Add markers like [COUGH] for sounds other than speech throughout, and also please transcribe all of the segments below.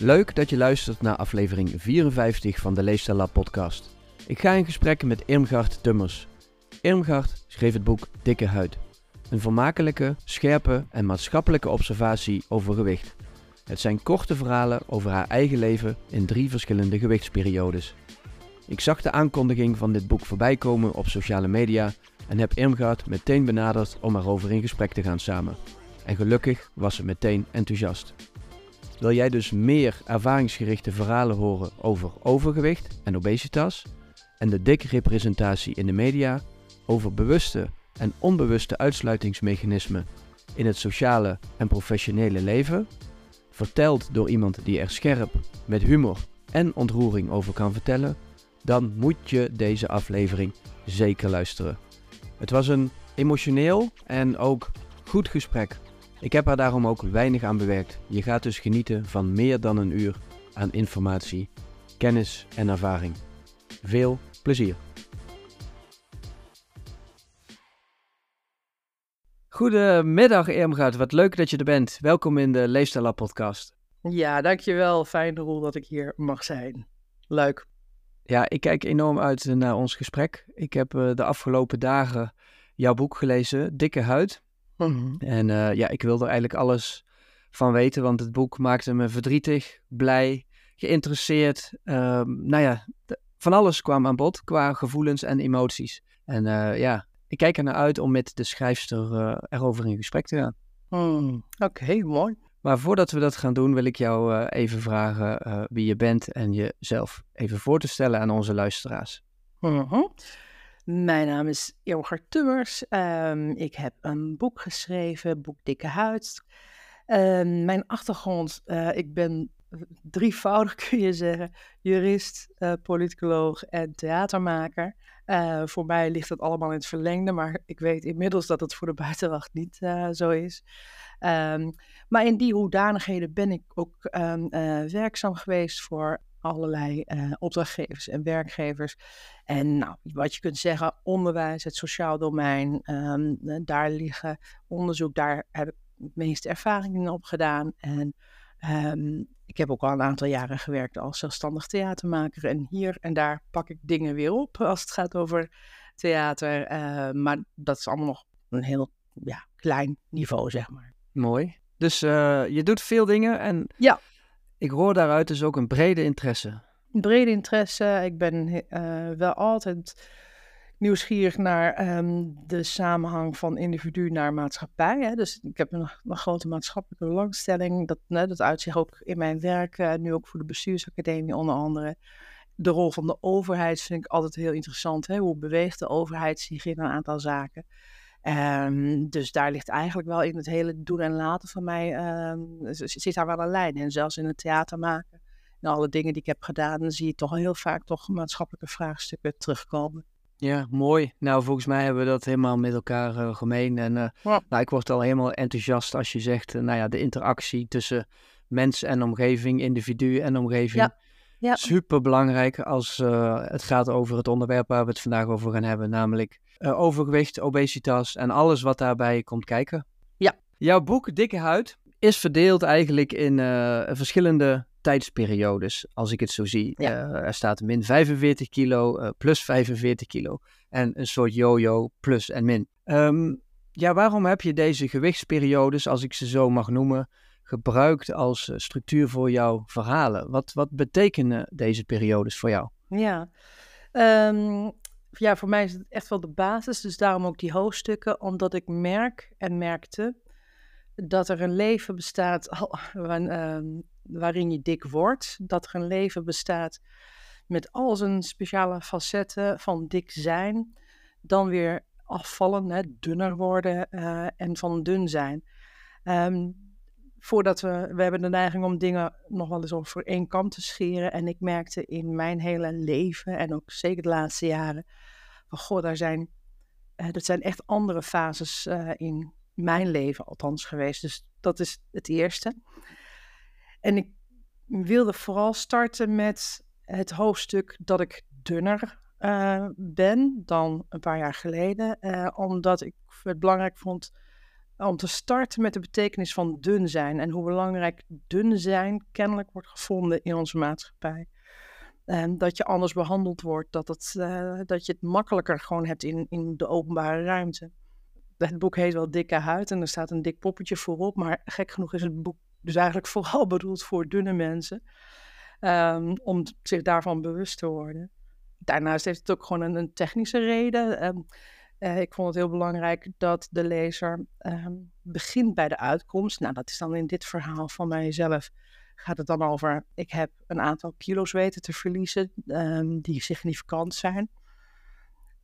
Leuk dat je luistert naar aflevering 54 van de Leefstijl Lab podcast. Ik ga in gesprek met Irmgard Tummers. Irmgard schreef het boek Dikke Huid. Een vermakelijke, scherpe en maatschappelijke observatie over gewicht. Het zijn korte verhalen over haar eigen leven in drie verschillende gewichtsperiodes. Ik zag de aankondiging van dit boek voorbij komen op sociale media en heb Irmgard meteen benaderd om erover in gesprek te gaan samen. En gelukkig was ze meteen enthousiast. Wil jij dus meer ervaringsgerichte verhalen horen over overgewicht en obesitas en de dikke representatie in de media, over bewuste en onbewuste uitsluitingsmechanismen in het sociale en professionele leven, verteld door iemand die er scherp, met humor en ontroering over kan vertellen, dan moet je deze aflevering zeker luisteren. Het was een emotioneel en ook goed gesprek. Ik heb er daarom ook weinig aan bewerkt. Je gaat dus genieten van meer dan een uur aan informatie, kennis en ervaring. Veel plezier! Goedemiddag Irmgard, wat leuk dat je er bent. Welkom in de Leefstijl podcast. Ja, dankjewel. Fijn Roel dat ik hier mag zijn. Leuk. Ja, ik kijk enorm uit naar ons gesprek. Ik heb uh, de afgelopen dagen jouw boek gelezen, Dikke Huid. Mhm. En uh, ja, ik wilde er eigenlijk alles van weten, want het boek maakte me verdrietig, blij, geïnteresseerd. Uh, nou ja, van alles kwam aan bod qua gevoelens en emoties. En uh, ja, ik kijk er naar uit om met de schrijfster uh, erover in gesprek te gaan. Mm, Oké, okay, mooi. Maar voordat we dat gaan doen, wil ik jou uh, even vragen wie je bent en jezelf even voor te stellen aan onze luisteraars. Mm -hmm. Mijn naam is Irmgard Tummers. Um, ik heb een boek geschreven, boek Dikke Huid. Um, mijn achtergrond, uh, ik ben drievoudig [LAUGHS] kun je zeggen, jurist, politicoloog en theatermaker. Uh, voor mij ligt dat allemaal in het verlengde, maar ik weet inmiddels dat het voor de buitenwacht niet uh, zo is. Um, maar in die hoedanigheden ben ik ook uh, werkzaam geweest voor allerlei opdrachtgevers en werkgevers. En nou, wat je kunt zeggen, onderwijs, het sociaal domein, um, daar liggen onderzoek, daar heb ik het meeste ervaringen op gedaan. En ik heb ook al een aantal jaren gewerkt als zelfstandig theatermaker. En hier en daar pak ik dingen weer op [LAUGHS] als het gaat over theater. Uh, maar dat is allemaal nog een heel ja, klein niveau, zeg maar. Mooi. Dus uh, je doet veel dingen en ja. Ik hoor daaruit dus ook een brede interesse. Brede interesse. Ik ben uh, wel altijd nieuwsgierig naar um, de samenhang van individu naar maatschappij. Hè. Dus ik heb een, grote maatschappelijke belangstelling. Dat, né, dat uitzicht ook in mijn werk, uh, nu ook voor de bestuursacademie onder andere. De rol van de overheid vind ik altijd heel interessant. Hè. Hoe beweegt de overheid zich in een aantal zaken? Um, dus daar ligt eigenlijk wel in het hele doen en laten van mij, um, zit daar wel een lijn in. Zelfs in het theater maken, en alle dingen die ik heb gedaan, dan zie je toch heel vaak toch maatschappelijke vraagstukken terugkomen. Ja, mooi. Nou, volgens mij hebben we dat helemaal met elkaar uh, gemeen. En uh, ja. nou, ik word al helemaal enthousiast als je zegt, uh, nou ja, de interactie tussen mens en omgeving, individu en omgeving. Ja. Ja. Super belangrijk als het gaat over het onderwerp waar we het vandaag over gaan hebben, namelijk overgewicht, obesitas en alles wat daarbij komt kijken. Ja. Jouw boek Dikke Huid is verdeeld eigenlijk in verschillende tijdsperiodes, als ik het zo zie. Ja. Uh, er staat min 45 kilo, plus 45 kilo en een soort yo-yo plus en min. Um, ja, waarom heb je deze gewichtsperiodes, als ik ze zo mag noemen, gebruikt als structuur voor jouw verhalen? Wat, wat betekenen deze periodes voor jou? Ja. Um, ja, voor mij is het echt wel de basis, dus daarom ook die hoofdstukken, omdat ik merk en merkte dat er een leven bestaat [LAUGHS] waarin, waarin je dik wordt. Dat er een leven bestaat met al zijn speciale facetten van dik zijn. Dan weer afvallen, hè, dunner worden uh, en van dun zijn. Um, voordat we, we hebben de neiging om dingen nog wel eens over één kant te scheren. En ik merkte in mijn hele leven en ook zeker de laatste jaren, van goh, daar zijn, uh, dat zijn echt andere fases uh, in mijn leven althans geweest. Dus dat is het eerste. En ik wilde vooral starten met het hoofdstuk dat ik dunner uh, ben dan een paar jaar geleden. Omdat ik het belangrijk vond om te starten met de betekenis van dun zijn en hoe belangrijk dun zijn kennelijk wordt gevonden in onze maatschappij. En dat je anders behandeld wordt, dat, het, eh, dat je het makkelijker gewoon hebt in, in de openbare ruimte. Het boek heet wel Dikke Huid en er staat een dik poppetje voorop, maar gek genoeg is het boek dus eigenlijk [LAUGHS] vooral bedoeld voor dunne mensen, um, om zich daarvan bewust te worden. Daarnaast heeft het ook gewoon een, technische reden. Um, uh, ik vond het heel belangrijk dat de lezer um, begint bij de uitkomst. Nou, dat is dan in dit verhaal van mijzelf. Gaat het dan over, ik heb een aantal kilo's weten te verliezen um, die significant zijn.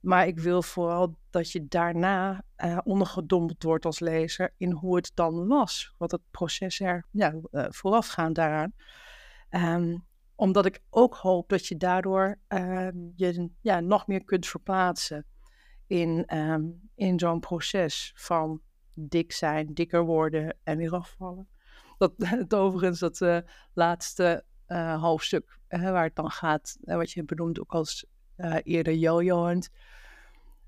Maar ik wil vooral dat je daarna uh, ondergedompeld wordt als lezer in hoe het dan was. Wat het proces er ja, uh, voorafgaand daaraan. Um, omdat ik ook hoop dat je daardoor je ja, nog meer kunt verplaatsen in, um, in zo'n proces van dik zijn, dikker worden en weer afvallen. Dat, [LAUGHS] het overigens, dat uh, laatste uh, hoofdstuk waar het dan gaat, wat je benoemt ook als eerder jojoend.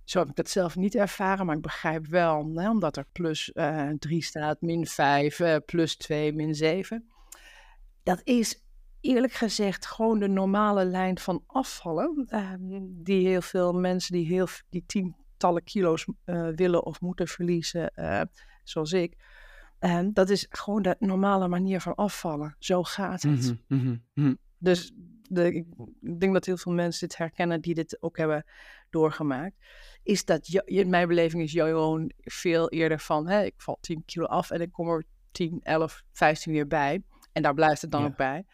Zo heb ik dat zelf niet ervaren, maar ik begrijp wel, hè, omdat er plus 3 staat, min 5, plus 2, min 7. Dat is eerlijk gezegd gewoon de normale lijn van afvallen. Uh, die heel veel mensen die, heel, die tientallen kilo's uh, willen of moeten verliezen, uh, zoals ik. Dat is gewoon de normale manier van afvallen. Zo gaat het. Mm -hmm, mm -hmm. Dus de, ik denk dat heel veel mensen dit herkennen die dit ook hebben doorgemaakt. Is dat, je, in mijn beleving is gewoon veel eerder van, hè, ik val 10 kilo af en ik kom er 10, 11, 15 weer bij. En daar blijft het dan ja. ook bij.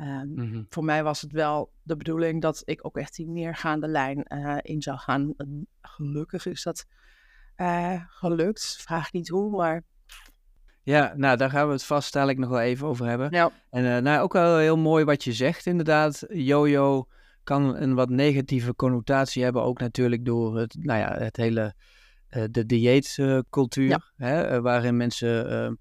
Um, mm-hmm. Voor mij was het wel de bedoeling dat ik ook echt die neergaande lijn uh, in zou gaan. En gelukkig is dat uh, gelukt. Vraag niet hoe, maar. Ja, nou daar gaan we het vast dadelijk nog wel even over hebben. Ja. En uh, nou, ook wel heel mooi wat je zegt inderdaad. Jojo kan een wat negatieve connotatie hebben. Ook natuurlijk door het, nou ja, het hele, de dieetcultuur. Ja. Waarin mensen ehm,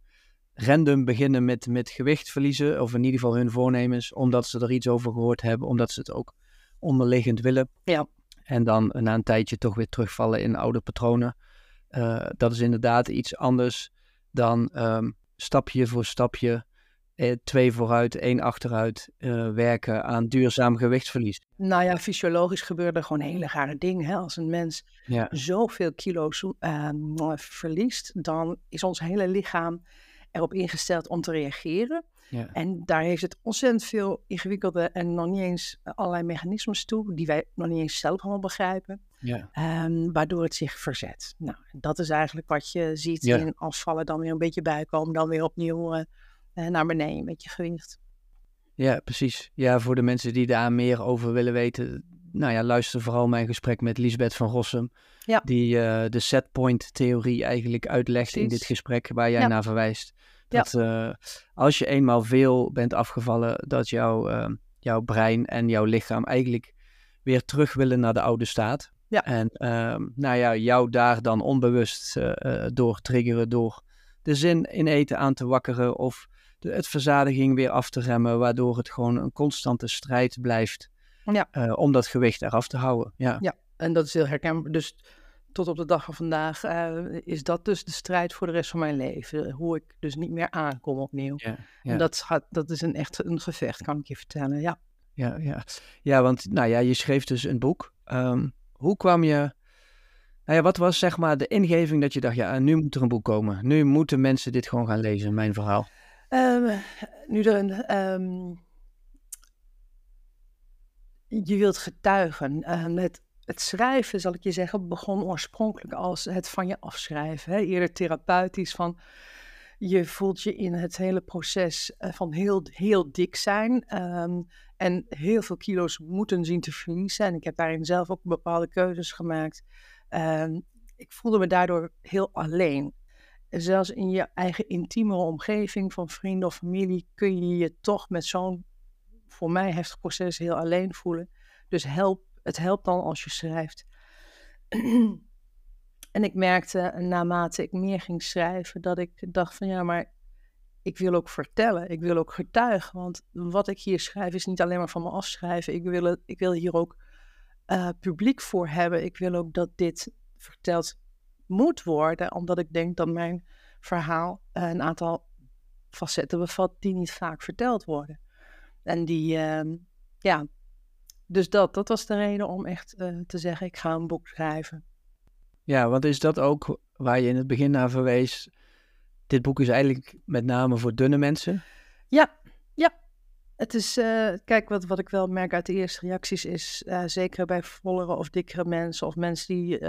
random beginnen met, met gewicht verliezen, of in ieder geval hun voornemens, omdat ze er iets over gehoord hebben, omdat ze het ook onderliggend willen. Ja. En dan na een tijdje toch weer terugvallen in oude patronen. Uh, dat is inderdaad iets anders dan um, stapje voor stapje, eh, twee vooruit, één achteruit uh, werken aan duurzaam gewichtsverlies. Nou ja, fysiologisch gebeuren er gewoon hele rare dingen. Hè? Als een mens ja. zoveel kilo's verliest, dan is ons hele lichaam erop ingesteld om te reageren. Ja. En daar heeft het ontzettend veel ingewikkelde en nog niet eens allerlei mechanismes toe, die wij nog niet eens zelf allemaal begrijpen, ja. um, waardoor het zich verzet. Nou, dat is eigenlijk wat je ziet ja. in afvallen, dan weer een beetje bijkomen, dan weer opnieuw uh, naar beneden met je gewicht. Ja, precies. Ja, voor de mensen die daar meer over willen weten, nou ja, luister vooral mijn gesprek met Lisbeth van Rossum. Ja. Die uh, de setpoint theorie eigenlijk uitlegt precies. in dit gesprek waar jij naar verwijst. Dat ja. uh, als je eenmaal veel bent afgevallen, dat jouw, uh, jouw brein en jouw lichaam eigenlijk weer terug willen naar de oude staat. Ja. En uh, nou ja, jou daar dan onbewust uh, door triggeren, door de zin in eten aan te wakkeren of de, het verzadiging weer af te remmen, waardoor het gewoon een constante strijd blijft ja. om dat gewicht eraf te houden. Ja, ja. en dat is heel herkenbaar. Dus tot op de dag van vandaag uh, is dat dus de strijd voor de rest van mijn leven. Hoe ik dus niet meer aankom opnieuw. Ja, ja. En dat, gaat, dat is een echt een gevecht, kan ik je vertellen. Ja, ja, ja. ja want nou ja, je schreef dus een boek. Um, hoe kwam je... Nou ja, wat was zeg maar de ingeving dat je dacht, ja, nu moet er een boek komen. Nu moeten mensen dit gewoon gaan lezen, mijn verhaal. Um, nu er een... Um, je wilt getuigen. Uh, met het schrijven, zal ik je zeggen, begon oorspronkelijk als het van je afschrijven. Hè? Eerder therapeutisch van je voelt je in het hele proces uh, van heel, heel dik zijn um, en heel veel kilo's moeten zien te verliezen. En ik heb daarin zelf ook bepaalde keuzes gemaakt. Um, ik voelde me daardoor heel alleen. Zelfs in je eigen intieme omgeving van vrienden of familie kun je je toch met zo'n voor mij heftig proces heel alleen voelen. Dus help het helpt dan als je schrijft. [CLEARS THROAT] en ik merkte naarmate ik meer ging schrijven dat ik dacht van ja, maar ik wil ook vertellen. Ik wil ook getuigen. Want wat ik hier schrijf is niet alleen maar van me afschrijven. Ik wil, het, ik wil hier ook uh, publiek voor hebben. Ik wil ook dat dit verteld moet worden. Omdat ik denk dat mijn verhaal een aantal facetten bevat die niet vaak verteld worden. En die, ehm, ja, dus dat, dat was de reden om echt eh, te zeggen, ik ga een boek schrijven. Ja, want is dat ook waar je in het begin naar verwees? Dit boek is eigenlijk met name voor dunne mensen? Ja, ja. Het is, uh, kijk, wat, wat ik wel merk uit de eerste reacties is, uh, zeker bij vollere of dikkere mensen of mensen die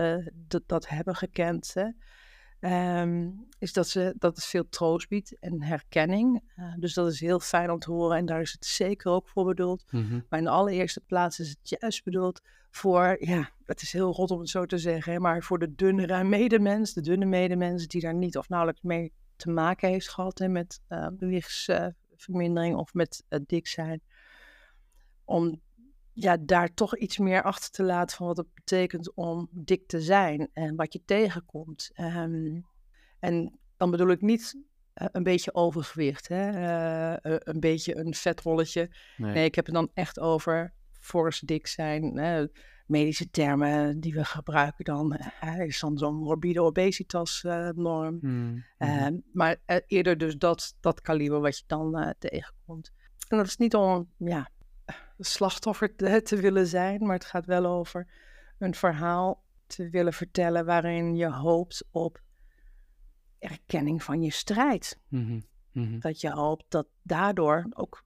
dat hebben gekend, hè, Ehm, is dat, ze, dat het veel troost biedt en herkenning. Uh, dus dat is heel fijn om te horen en daar is het zeker ook voor bedoeld. Mm-hmm. Maar in de allereerste plaats is het juist bedoeld voor, ja, het is heel rot om het zo te zeggen, maar voor de dunnere medemens, de dunne medemens die daar niet of nauwelijks mee te maken heeft gehad hè, met uh, gewichtsvermindering of met uh, dik zijn. Om ja, daar toch iets meer achter te laten van wat het betekent om dik te zijn en wat je tegenkomt. Um, en dan bedoel ik niet uh, een beetje overgewicht, hè? Uh, een beetje een vetrolletje. Nee. nee. ik heb het dan echt over fors dik zijn. medische termen die we gebruiken dan is dan zo'n morbide obesitas norm. Mm. Uh, maar eerder dus dat, dat kaliber wat je dan tegenkomt. En dat is niet om, ja, slachtoffer te, te, willen zijn, maar het gaat wel over een verhaal te willen vertellen waarin je hoopt op erkenning van je strijd. Mm -hmm. Dat je hoopt dat daardoor ook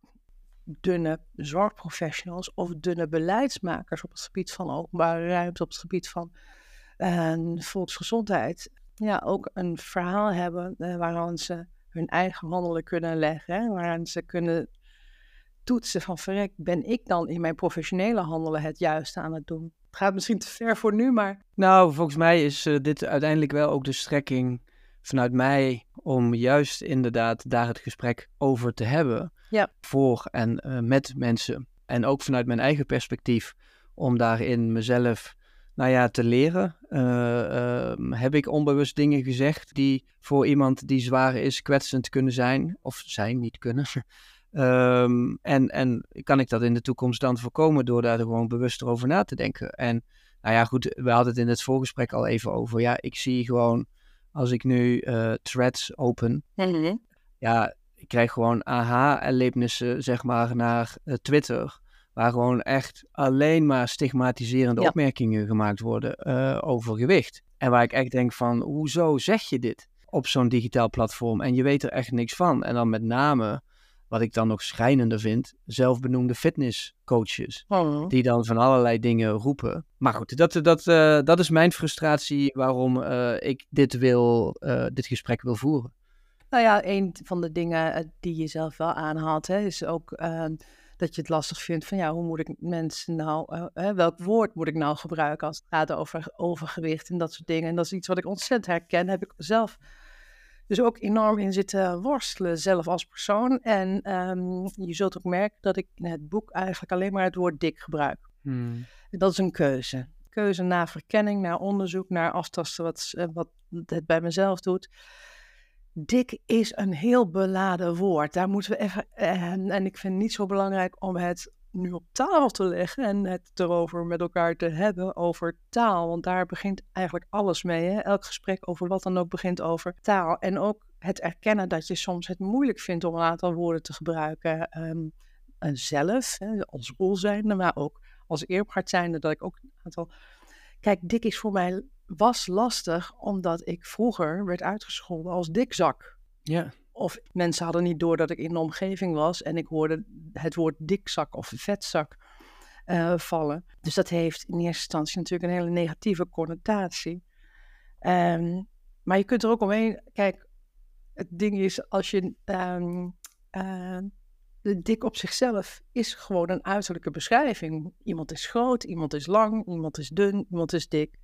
dunne zorgprofessionals of dunne beleidsmakers op het gebied van openbare ruimte, op het gebied van uh, volksgezondheid, ja, ook een verhaal hebben uh, waaraan ze hun eigen handelen kunnen leggen, hè, waaraan ze kunnen toetsen van verrek, ben ik dan in mijn professionele handelen het juiste aan het doen? Het gaat misschien te ver voor nu, maar... Nou, volgens mij is uh, dit uiteindelijk wel ook de strekking vanuit mij om juist inderdaad daar het gesprek over te hebben. Ja. Voor en uh, met mensen. En ook vanuit mijn eigen perspectief om daarin mezelf nou ja, te leren. Uh, heb ik onbewust dingen gezegd die voor iemand die zwaar is kwetsend kunnen zijn, of zijn niet kunnen. Um, en, en kan ik dat in de toekomst dan voorkomen door daar gewoon bewuster over na te denken? En nou ja, goed, we hadden het in het voorgesprek al even over. Ja, ik zie gewoon, als ik nu uh, threads open, mm-hmm. ja, ik krijg gewoon aha-erlebnissen, zeg maar, naar uh, Twitter. Waar gewoon echt alleen maar stigmatiserende ja. opmerkingen gemaakt worden uh, over gewicht. En waar ik echt denk van, hoezo zeg je dit op zo'n digitaal platform? En je weet er echt niks van. En dan met name wat ik dan nog schrijnender vind, zelfbenoemde fitnesscoaches. Oh. Die dan van allerlei dingen roepen. Maar goed, dat, dat, uh, dat is mijn frustratie waarom uh, ik dit, wil, uh, dit gesprek wil voeren. Nou ja, een van de dingen die je zelf wel aanhaalt, hè, is ook ehm, dat je het lastig vindt van ja, hoe moet ik mensen nou, welk woord moet ik nou gebruiken als het gaat over overgewicht en dat soort dingen. En dat is iets wat ik ontzettend herken, heb ik zelf dus ook enorm in zitten worstelen, zelf als persoon. En um, je zult ook merken dat ik in het boek eigenlijk alleen maar het woord dik gebruik. Hmm. Dat is een keuze. Keuze naar verkenning, naar onderzoek, naar aftasten wat, eh, wat het bij mezelf doet. Dik is een heel beladen woord. Daar moeten we even. En, en ik vind het niet zo belangrijk om het nu op tafel te leggen en het erover met elkaar te hebben over taal. Want daar begint eigenlijk alles mee. Hè? Elk gesprek over wat dan ook begint over taal. En ook het erkennen dat je soms het moeilijk vindt om een aantal woorden te gebruiken. Um, zelf, hè, als rol zijnde, maar ook als eerpaard zijnde, dat ik ook een aantal... Kijk, dik is voor mij was lastig, omdat ik vroeger werd uitgescholden als dikzak. Ja. Of mensen hadden niet door dat ik in de omgeving was en ik hoorde het woord dikzak of vetzak uh, vallen. Dus dat heeft in eerste instantie natuurlijk een hele negatieve connotatie. Um, maar je kunt er ook omheen. Kijk, het ding is, als je. Um, uh, de dik op zichzelf is gewoon een uiterlijke beschrijving. Iemand is groot, iemand is lang, iemand is dun, iemand is dik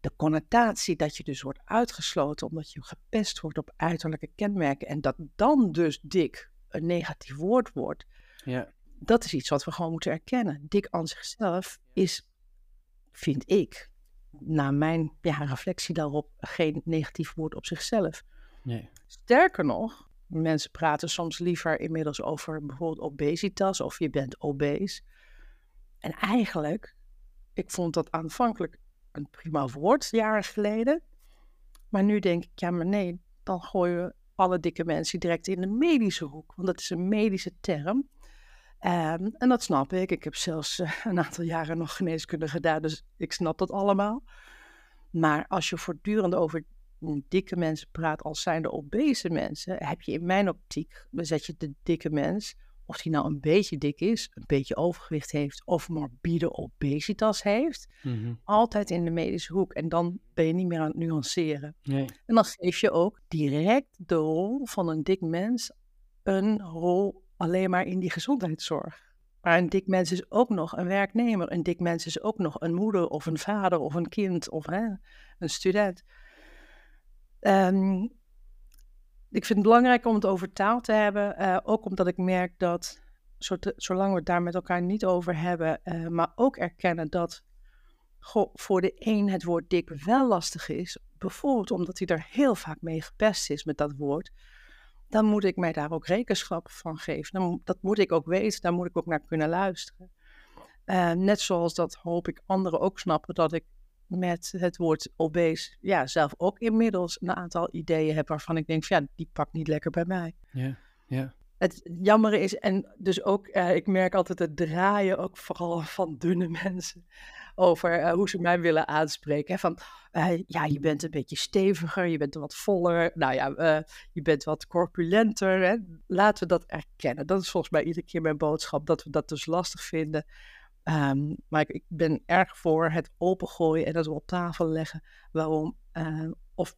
de connotatie dat je dus wordt uitgesloten omdat je gepest wordt op uiterlijke kenmerken en dat dan dus dik een negatief woord wordt, ja. dat is iets wat we gewoon moeten erkennen. Dik aan zichzelf is, vind ik, na mijn ja, reflectie daarop, geen negatief woord op zichzelf. Nee. Sterker nog, mensen praten soms liever inmiddels over bijvoorbeeld obesitas of je bent obese. En eigenlijk, ik vond dat aanvankelijk een prima woord, jaren geleden. Maar nu denk ik, ja, maar nee, dan gooien we alle dikke mensen direct in de medische hoek. Want dat is een medische term. Ehm, en dat snap ik. Ik heb zelfs eh, [LAUGHS] een aantal jaren nog geneeskunde gedaan, dus ik snap dat allemaal. Maar als je voortdurend over dikke mensen praat als zijnde obese mensen, heb je in mijn optiek, dan zet je de dikke mens, of die nou een beetje dik is, een beetje overgewicht heeft of morbide obesitas heeft, Mhm. altijd in de medische hoek. En dan ben je niet meer aan het nuanceren. Nee. En dan geef je ook direct de rol van een dik mens een rol alleen maar in die gezondheidszorg. Maar een dik mens is ook nog een werknemer. Een dik mens is ook nog een moeder of een vader of een kind of hè, een student. Ehm, ik vind het belangrijk om het over taal te hebben. eh, ook omdat ik merk dat, zote- zolang we het daar met elkaar niet over hebben, eh, maar ook erkennen dat voor de een het woord dik wel lastig is, bijvoorbeeld omdat hij er heel vaak mee gepest is met dat woord, dan moet ik mij daar ook rekenschap van geven. Dat moet ik ook weten, daar moet ik ook naar kunnen luisteren. Eh, net zoals dat hoop ik anderen ook snappen dat ik met het woord obese ja, zelf ook inmiddels een aantal ideeën heb waarvan ik denk, van, ja, die pakt niet lekker bij mij. Ja, ja. Het jammer is, en dus ook, eh, ik merk altijd het draaien, ook vooral [LAUGHS] van dunne mensen, over eh, hoe ze mij willen aanspreken. Hè? Van, eh, ja, je bent een beetje steviger, je bent wat voller, nou ja, je bent wat corpulenter. Hè? Laten we dat erkennen. Dat is volgens mij iedere keer mijn boodschap, dat we dat dus lastig vinden. Ehm, maar ik, ik ben erg voor het opengooien en dat we op tafel leggen waarom, eh, of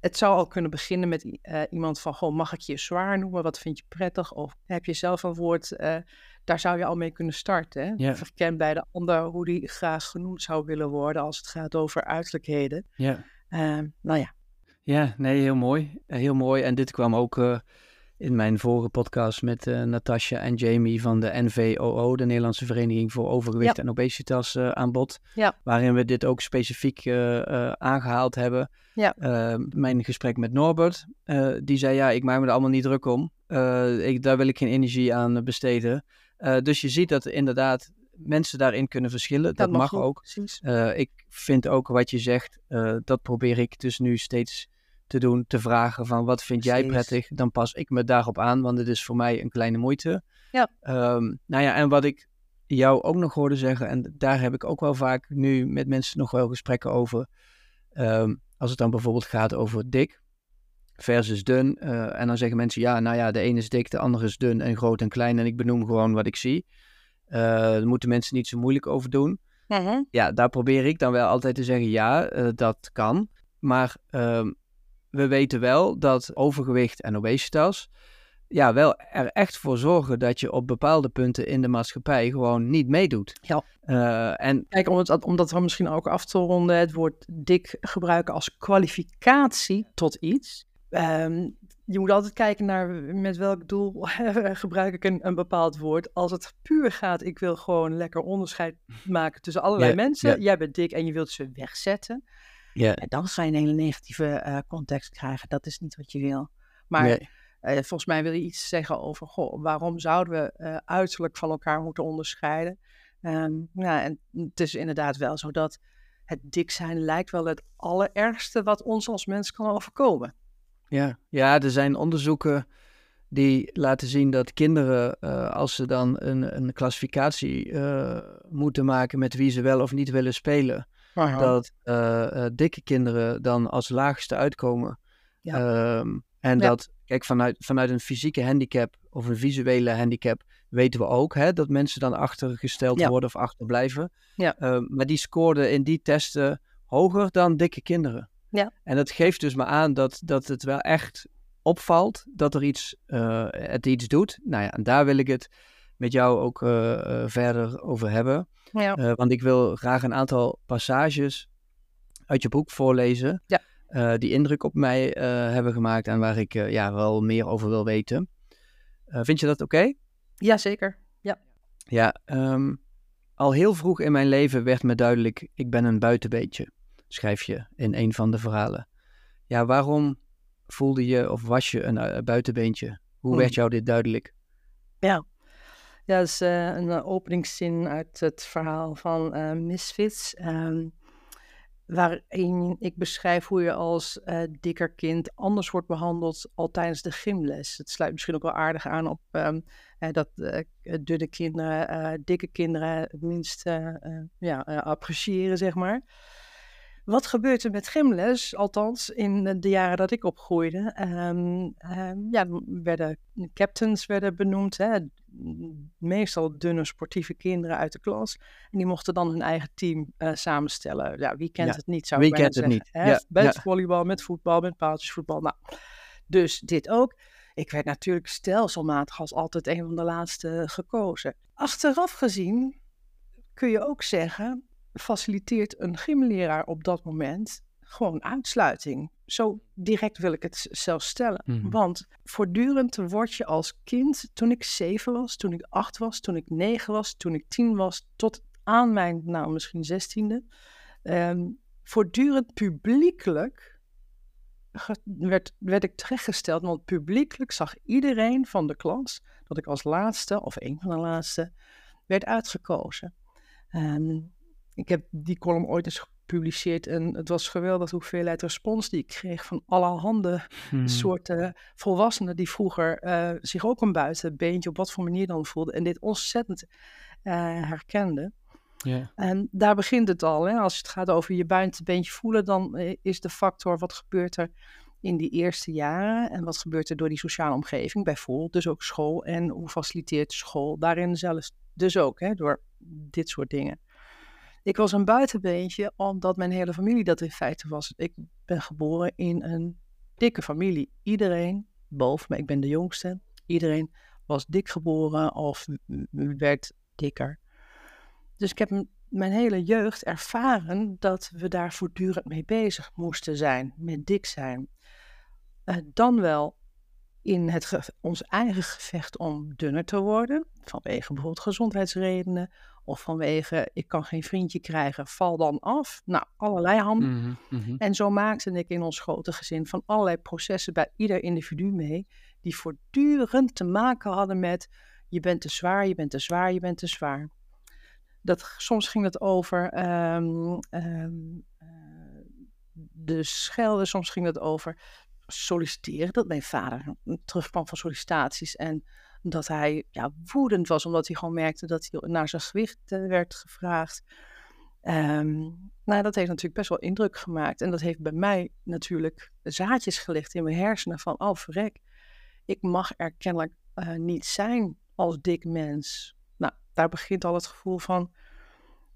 het zou al kunnen beginnen met eh, iemand van, goh, mag ik je zwaar noemen? Wat vind je prettig? Of heb je zelf een woord, eh, daar zou je al mee kunnen starten. Hè? Verken bij de ander hoe die graag genoemd zou willen worden als het gaat over uiterlijkheden. ja. Ehm, nou ja, Ja, nee, heel mooi. Eh, Heel mooi. En dit kwam ook in mijn vorige podcast met eh Natasja en Jamie van de NVOO, de Nederlandse Vereniging voor Overgewicht en Obesitas, eh, aan bod. Ja. Waarin we dit ook specifiek eh, eh, aangehaald hebben. Ja. Mijn gesprek met Norbert, die zei ja, ik maak me er allemaal niet druk om. Ik, daar wil ik geen energie aan besteden. Dus je ziet dat inderdaad mensen daarin kunnen verschillen. Dat, mag ook. Eh, ik vind ook wat je zegt, dat probeer ik dus nu steeds te doen, te vragen van wat vind jij prettig? Dan pas ik me daarop aan, want het is voor mij een kleine moeite. Ja. Ehm, nou ja, en wat ik jou ook nog hoorde zeggen, en daar heb ik ook wel vaak nu met mensen nog wel gesprekken over, ehm, als het dan bijvoorbeeld gaat over dik versus dun, eh, en dan zeggen mensen, ja, nou ja, de ene is dik, de andere is dun en groot en klein, en ik benoem gewoon wat ik zie. Eh, daar moeten mensen niet zo moeilijk over doen ja, daar probeer ik dan wel altijd te zeggen, ja, eh, dat kan. Maar ehm, we weten wel dat overgewicht en obesitas ja, wel er echt voor zorgen dat je op bepaalde punten in de maatschappij gewoon niet meedoet. Ja. Eh, en Kijk, om, het, om dat dan misschien ook af te ronden, het woord dik gebruiken als kwalificatie tot iets. Ehm, je moet altijd kijken naar met welk doel [LAUGHS] gebruik ik een, een bepaald woord. Als het puur gaat, ik wil gewoon lekker onderscheid maken tussen allerlei Ja, mensen. ja. Jij bent dik en je wilt ze wegzetten. Ja, En dan ga je een hele negatieve eh, context krijgen. Dat is niet wat je wil. Maar nee, eh, volgens mij wil je iets zeggen over, goh, waarom zouden we eh, uiterlijk van elkaar moeten onderscheiden? Ehm, ja, en het is inderdaad wel zo dat het dik zijn lijkt wel het allerergste wat ons als mens kan overkomen. ja. ja, er zijn onderzoeken die laten zien dat kinderen, als ze dan een, een klassificatie moeten maken met wie ze wel of niet willen spelen, dat eh, eh, dikke kinderen dan als laagste uitkomen. Ja. Ehm, en Ja. dat, kijk, vanuit, vanuit een fysieke handicap of een visuele handicap weten we ook hè, dat mensen dan achtergesteld Ja. worden of achterblijven. Ja. Ehm, maar die scoorden in die testen hoger dan dikke kinderen. Ja. En dat geeft dus maar aan dat, dat het wel echt opvalt dat er iets, eh, het iets doet. Nou ja, en daar wil ik het met jou ook eh, eh, verder over hebben. ja. Eh, want ik wil graag een aantal passages uit je boek voorlezen. Ja. die indruk op mij hebben gemaakt en waar ik ja, wel meer over wil weten. Vind je dat oké? Jazeker. Ja, ehm, al heel vroeg in mijn leven werd me duidelijk, ik ben een buitenbeentje, schrijf je in een van de verhalen. Ja, waarom voelde je of was je een buitenbeentje? Hoe werd jou dit duidelijk? Ja, dat is eh, een eh, openingszin uit het verhaal van eh, Misfits. Ehm, waarin ik beschrijf hoe je als dikker kind anders wordt behandeld al tijdens de gymles. Het sluit misschien ook wel aardig aan op um, dat dunne kinderen, dikke kinderen het minst ja, appreciëren, zeg maar. Wat gebeurt er met gymles? Althans, in de jaren dat ik opgroeide, um, um, ja, werden captains werden benoemd. Hè, meestal dunne sportieve kinderen uit de klas. En die mochten dan hun eigen team uh, samenstellen. Ja, wie kent het niet, zou wie ik kent het niet? Ja, met ja. volleybal, met voetbal, met paaltjesvoetbal. Nou, dus dit ook. Ik werd natuurlijk stelselmatig als altijd een van de laatste gekozen. Achteraf gezien kun je ook zeggen, faciliteert een gymleraar op dat moment gewoon uitsluiting. Zo direct wil ik het zelfs stellen. Mhm. Want voortdurend word je als kind, toen ik zeven was, toen ik acht was, toen ik negen was, toen ik tien was, tot aan mijn, nou misschien zestiende, ehm, voortdurend publiekelijk werd, werd ik terechtgesteld. Want publiekelijk zag iedereen van de klas dat ik als laatste, of een van de laatste, werd uitgekozen. En ik heb die column ooit eens gepubliceerd en het was geweldig de hoeveelheid respons die ik kreeg van allerhande Mhm. soorten volwassenen die vroeger eh, zich ook een buitenbeentje op wat voor manier dan voelden en dit ontzettend eh, herkenden. En daar begint het al. Hè? Als het gaat over je buitenbeentje voelen, dan eh, is de factor wat gebeurt er in die eerste jaren en wat gebeurt er door die sociale omgeving, bijvoorbeeld dus ook school en hoe faciliteert school daarin zelfs dus ook hè, door dit soort dingen. Ik was een buitenbeentje omdat mijn hele familie dat in feite was. Ik ben geboren in een dikke familie. Iedereen boven me, ik ben de jongste, iedereen was dik geboren of werd dikker. Dus ik heb mijn hele jeugd ervaren dat we daar voortdurend mee bezig moesten zijn, met dik zijn. Eh, dan wel in het ons eigen gevecht om dunner te worden, vanwege bijvoorbeeld gezondheidsredenen of vanwege ik kan geen vriendje krijgen, val dan af. Nou, allerlei handen. Mhm, mhm. En zo maakte ik in ons grote gezin van allerlei processen bij ieder individu mee, die voortdurend te maken hadden met je bent te zwaar, je bent te zwaar, je bent te zwaar. Dat, soms ging het over eh, de schelden, soms ging het over solliciteren. Dat mijn vader terugkwam van sollicitaties en dat hij ja, woedend was omdat hij gewoon merkte dat hij naar zijn gewicht eh, werd gevraagd. Ehm, nou, dat heeft natuurlijk best wel indruk gemaakt. En dat heeft bij mij natuurlijk zaadjes gelegd in mijn hersenen van, oh verrek, ik mag er kennelijk eh, niet zijn als dik mens. Nou, daar begint al het gevoel van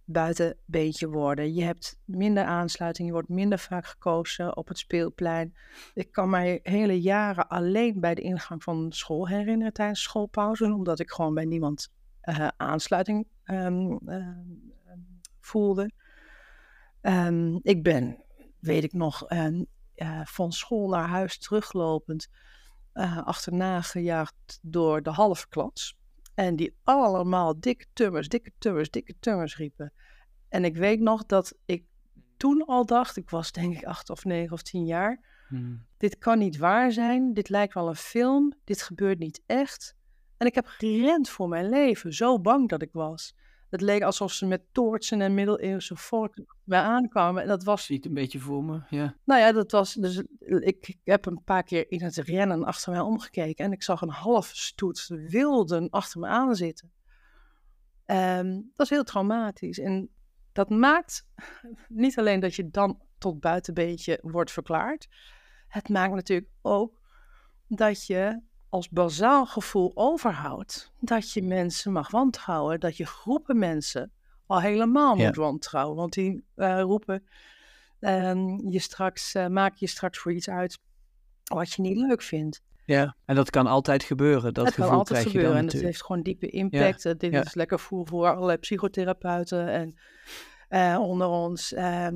buitenbeentje worden. Je hebt minder aansluiting, je wordt minder vaak gekozen op het speelplein. Ik kan mij hele jaren alleen bij de ingang van school herinneren tijdens schoolpauze, omdat ik gewoon bij niemand eh, aansluiting ehm, ehm, voelde. Ehm, ik ben, weet ik nog, ehm, eh, van school naar huis teruglopend eh, achterna gejaagd door de halve klas. En die allemaal dikke tummers, dikke tummers, dikke tummers riepen. En ik weet nog dat ik toen al dacht, ik was denk ik acht of negen of tien jaar, Mhm. dit kan niet waar zijn, dit lijkt wel een film, dit gebeurt niet echt. En ik heb gerend voor mijn leven, zo bang dat ik was. Het leek alsof ze met toortsen en middeleeuwse volk bij aankwamen. En dat was Zie ik het een beetje voor me, ja. nou ja, dat was dus. Ik, ik heb een paar keer in het rennen achter mij omgekeken en ik zag een half stoet wilden achter me aan zitten. Ehm, dat is heel traumatisch. En dat maakt [LAUGHS] niet alleen dat je dan tot buitenbeentje wordt verklaard. Het maakt natuurlijk ook dat je als bazaal gevoel overhoudt dat je mensen mag wantrouwen, dat je groepen mensen al helemaal Ja. moet wantrouwen. Want die eh, roepen ehm, je straks, eh, maak je straks voor iets uit wat je niet leuk vindt. Ja, en dat kan altijd gebeuren. Dat gevoel kan altijd krijg je gebeuren dan en het natuurlijk. heeft gewoon diepe impact. Eh, Dit ja. is lekker voer voor allerlei psychotherapeuten en onder ons. Eh,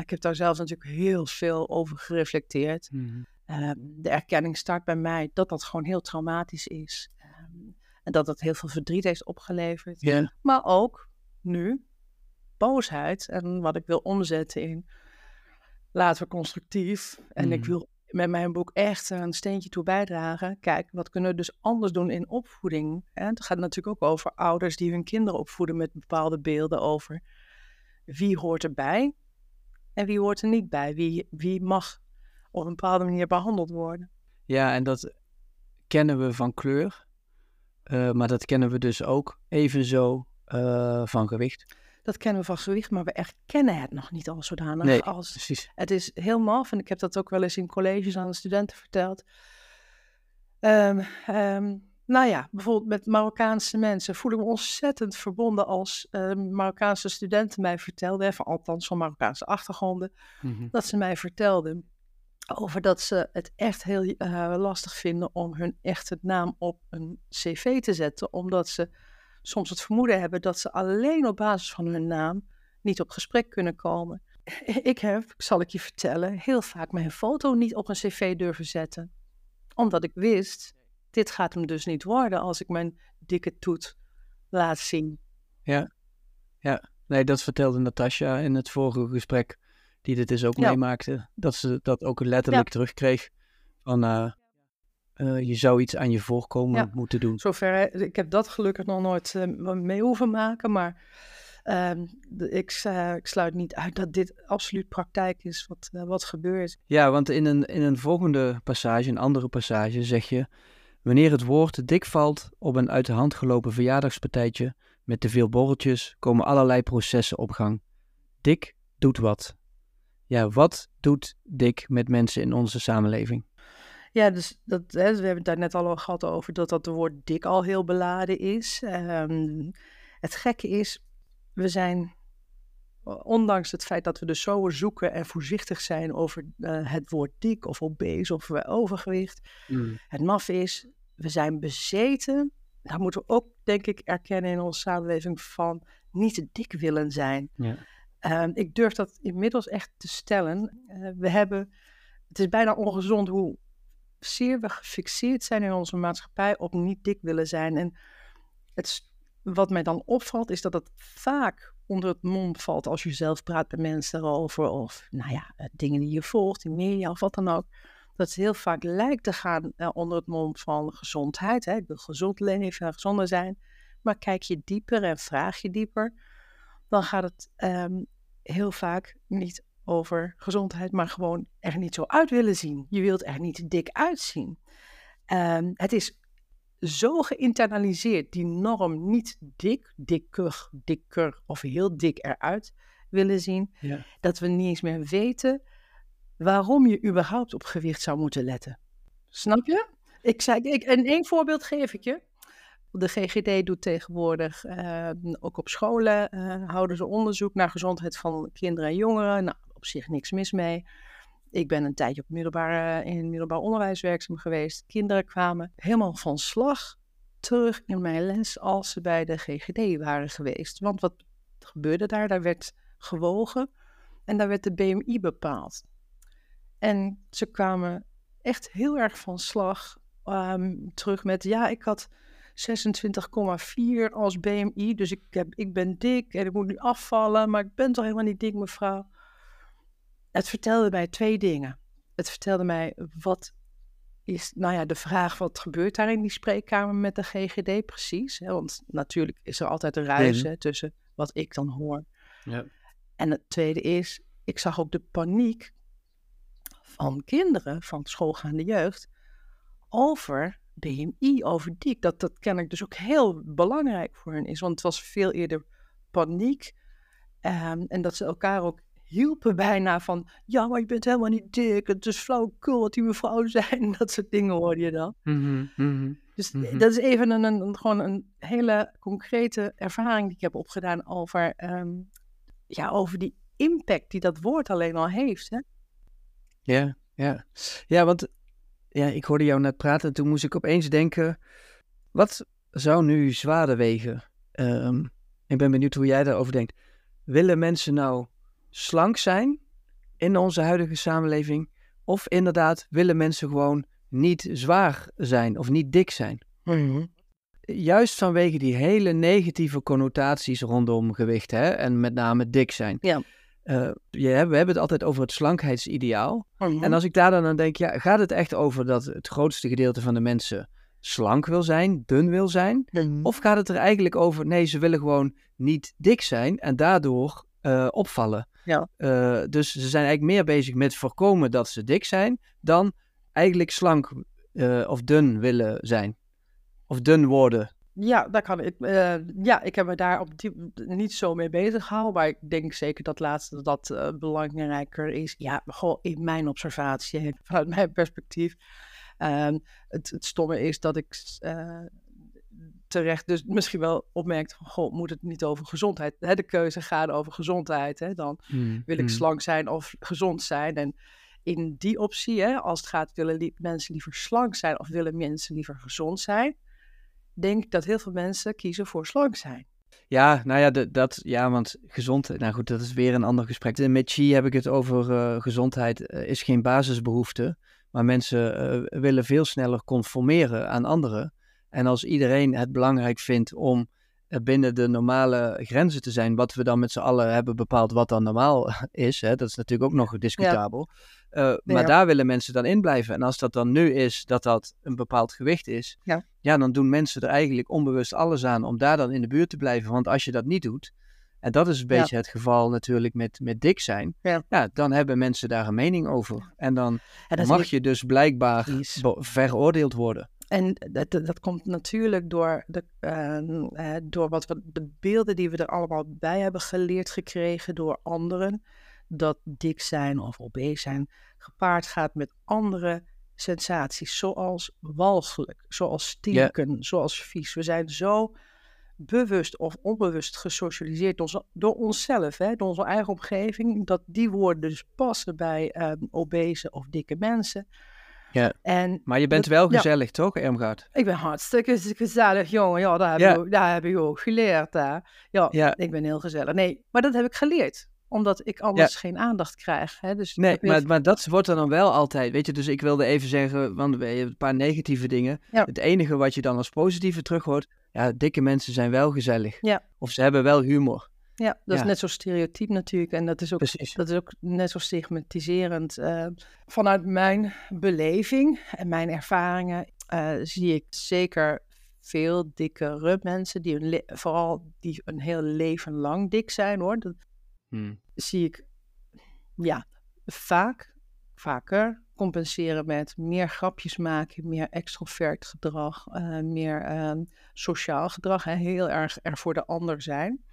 ik heb daar zelf natuurlijk heel veel over gereflecteerd. Mhm. Ehm, de erkenning start bij mij dat dat gewoon heel traumatisch is. Ehm, en dat dat heel veel verdriet heeft opgeleverd. Maar ook nu boosheid. En wat ik wil omzetten in laten we constructief. En ik Mhm. wil met mijn boek echt een steentje toe bijdragen. Kijk, wat kunnen we dus anders doen in opvoeding? Hè? Het gaat natuurlijk ook over ouders die hun kinderen opvoeden met bepaalde beelden over wie hoort erbij. en wie hoort er niet bij? Wie, wie mag op een bepaalde manier behandeld worden? Ja, en dat kennen we van kleur, uh, maar dat kennen we dus ook evenzo uh, van gewicht. Dat kennen we van gewicht, maar we erkennen het nog niet al zodanig. Nee, als, precies. Het is heel maf, en ik heb dat ook wel eens in colleges aan de studenten verteld. Um, um, nou ja, bijvoorbeeld met Marokkaanse mensen voel ik me ontzettend verbonden als uh, Marokkaanse studenten mij vertelden, van, althans van Marokkaanse achtergronden, Mhm. dat ze mij vertelden over dat ze het echt heel uh, lastig vinden om hun echte naam op een cv te zetten, omdat ze soms het vermoeden hebben dat ze alleen op basis van hun naam niet op gesprek kunnen komen. [LAUGHS] Ik heb, zal ik je vertellen, heel vaak mijn foto niet op een cv durven zetten, omdat ik wist dit gaat hem dus niet worden als ik mijn dikke toet laat zien. Ja, ja. Nee, dat vertelde Natasja in het vorige gesprek, die dit dus ook Ja. meemaakte. Dat ze dat ook letterlijk terugkreeg. Van, eh, eh, je zou iets aan je voorkomen Ja. moeten doen. Zover, ik heb dat gelukkig nog nooit eh, mee hoeven maken, maar ehm, ik, ik sluit niet uit dat dit absoluut praktijk is wat, wat gebeurt. Ja, want in een, in een volgende passage, een andere passage, zeg je... Wanneer het woord dik valt op een uit de hand gelopen verjaardagspartijtje met te veel borreltjes, komen allerlei processen op gang. Dik doet wat. Ja, wat doet dik met mensen in onze samenleving? Ja, dus dat, hè, we hebben het daar net al gehad over dat dat woord dik al heel beladen is. Ehm, het gekke is, we zijn, ondanks het feit dat we dus zo zoeken en voorzichtig zijn over eh, het woord dik of obese of eh, overgewicht. Het maf is, we zijn bezeten, dat moeten we ook denk ik erkennen in onze samenleving, van niet te dik willen zijn. Ja. Ehm, ik durf dat inmiddels echt te stellen. Eh, we hebben, het is bijna ongezond hoe zeer we gefixeerd zijn in onze maatschappij op niet dik willen zijn. En het, wat mij dan opvalt, is dat het vaak onder het mom valt als je zelf praat met mensen erover. Of nou ja, eh, dingen die je volgt, in media of wat dan ook. Dat het heel vaak lijkt te gaan eh, onder het mom van gezondheid. Hè? Ik wil gezond leven en gezonder zijn. Maar kijk je dieper en vraag je dieper, dan gaat het ehm, heel vaak niet over gezondheid, maar gewoon er niet zo uit willen zien. Je wilt er niet dik uitzien. Ehm, het is zo geïnternaliseerd, die norm niet dik, dikker, dikker of heel dik eruit willen zien, Ja. dat we niet eens meer weten waarom je überhaupt op gewicht zou moeten letten. Snap je? Ik zei, ik, en één voorbeeld geef ik je. De GGD doet tegenwoordig, eh, ook op scholen, eh, houden ze onderzoek naar gezondheid van kinderen en jongeren. Nou, op zich niks mis mee. Ik ben een tijdje op middelbaar, in het middelbaar onderwijs werkzaam geweest. Kinderen kwamen helemaal van slag terug in mijn les als ze bij de GGD waren geweest. Want wat gebeurde daar? Daar werd gewogen en daar werd de BMI bepaald. En ze kwamen echt heel erg van slag ehm, terug met, ja, ik had 26,4 als BMI, dus ik, heb, ik ben dik en ik moet nu afvallen, maar ik ben toch helemaal niet dik, mevrouw. Het vertelde mij twee dingen. Het vertelde mij wat is, nou ja, de vraag wat gebeurt daar in die spreekkamer met de GGD precies. Hè? Want natuurlijk is er altijd een ruis hè, tussen wat ik dan hoor. Ja. En het tweede is, ik zag ook de paniek van kinderen, van schoolgaande jeugd, over BMI, over dik. Dat dat kennelijk dus ook heel belangrijk voor hen is. Want het was veel eerder paniek. ehm, en dat ze elkaar ook hielpen [LAUGHS] bijna van... Ja, maar je bent helemaal niet dik. Het is flauwekul wat die mevrouw [LAUGHS] zijn. Dat soort dingen hoorde je dan. Mhm, mhm. Dus Mhm. dat is even een, een, een- gewoon een hele concrete ervaring die ik heb opgedaan over, ehm, ja, over die impact die dat woord alleen al heeft. Hè? Ja, ja. Ja, want ja, ik hoorde jou net praten en toen moest ik opeens denken, wat zou nu zwaarder wegen? Ehm, ik ben benieuwd hoe jij daarover denkt. Willen mensen nou slank zijn in onze huidige samenleving? Of inderdaad, willen mensen gewoon niet zwaar zijn of niet dik zijn? Juist vanwege die hele negatieve connotaties rondom gewicht hè? en met name dik zijn. Ja. Eh, je, we hebben het altijd over het slankheidsideaal. Mhm. En als ik daar dan aan denk, ja, gaat het echt over dat het grootste gedeelte van de mensen slank wil zijn, dun wil zijn? Of gaat het er eigenlijk over, nee, ze willen gewoon niet dik zijn en daardoor eh, opvallen. Ja. Eh, dus ze zijn eigenlijk meer bezig met voorkomen dat ze dik zijn, dan eigenlijk slank of dun willen zijn. Of dun worden. Ja, daar kan ik. eh, ja, ik heb me daar op die, niet zo mee bezig gehouden. Maar ik denk zeker dat laatste dat eh, belangrijker is. Ja, gewoon in mijn observatie, [LAUGHS] vanuit mijn perspectief. Ehm, het, het stomme is dat ik eh, terecht dus misschien wel opmerkt van, goh, moet het niet over gezondheid? Hè, de keuze gaat over gezondheid. Hè? Dan wil ik Hmm. slank zijn of gezond zijn. En in die optie, hè, als het gaat, willen mensen liever slank zijn of willen mensen liever gezond zijn, denk ik dat heel veel mensen kiezen voor slank zijn. Ja, nou ja, de- dat, ja, want gezondheid, nou goed, dat is weer een ander gesprek. Met Chi heb ik het over eh, gezondheid eh, is geen basisbehoefte, maar mensen eh, willen veel sneller conformeren aan anderen. En als iedereen het belangrijk vindt om binnen de normale grenzen te zijn, wat we dan met z'n allen hebben bepaald wat dan normaal [LAUGHS] is, hè, dat is natuurlijk ook nog discutabel. Eh, maar Ja. daar willen mensen dan in blijven. En als dat dan nu is dat dat een bepaald gewicht is, Ja. ja, dan doen mensen er eigenlijk onbewust alles aan om daar dan in de buurt te blijven. Want als je dat niet doet, en dat is een Ja. beetje het geval natuurlijk met, met dik zijn, Ja. dan hebben mensen daar een mening over. En dan En mag je dus blijkbaar veroordeeld worden. En dat, dat komt natuurlijk door, de, eh, eh, door wat we, de beelden die we er allemaal bij hebben geleerd gekregen door anderen. Dat dik zijn of obese zijn gepaard gaat met andere sensaties, zoals walgelijk, zoals stinken, zoals vies. We zijn zo bewust of onbewust gesocialiseerd door, onszelf, hè, door onze eigen omgeving, dat die woorden dus passen bij eh, obese of dikke mensen. Ja. En Maar je bent Dat- wel ja. gezellig, toch, Ermgaard? ik ben hartstikke gezellig, jongen. Ja, dat heb, Ja. Je, ook, dat heb ik ook geleerd. Hè. Ja, Ja. ik ben heel gezellig. Nee, maar dat heb ik geleerd. Omdat ik anders geen aandacht krijg. Hè. Dus Nee, maar, maar dat wordt er dan wel altijd. Weet je, dus ik wilde even zeggen, want we hebben een paar negatieve dingen. Ja. Het enige wat je dan als positieve terug hoort, ja, dikke mensen zijn wel gezellig. Ja. Of ze hebben wel humor. ja, dat ja. is net zo stereotyp natuurlijk. En dat is ook, Precies. dat is ook net zo stigmatiserend. eh, vanuit mijn beleving en mijn ervaringen eh, zie ik zeker veel dikkere mensen. Die hun vooral die een heel leven lang dik zijn hoor. Dat, Hmm. zie ik ja, vaak, vaker compenseren met meer grapjes maken, meer extrovert gedrag, eh, meer ehm, sociaal gedrag, hè, heel erg er voor de ander zijn.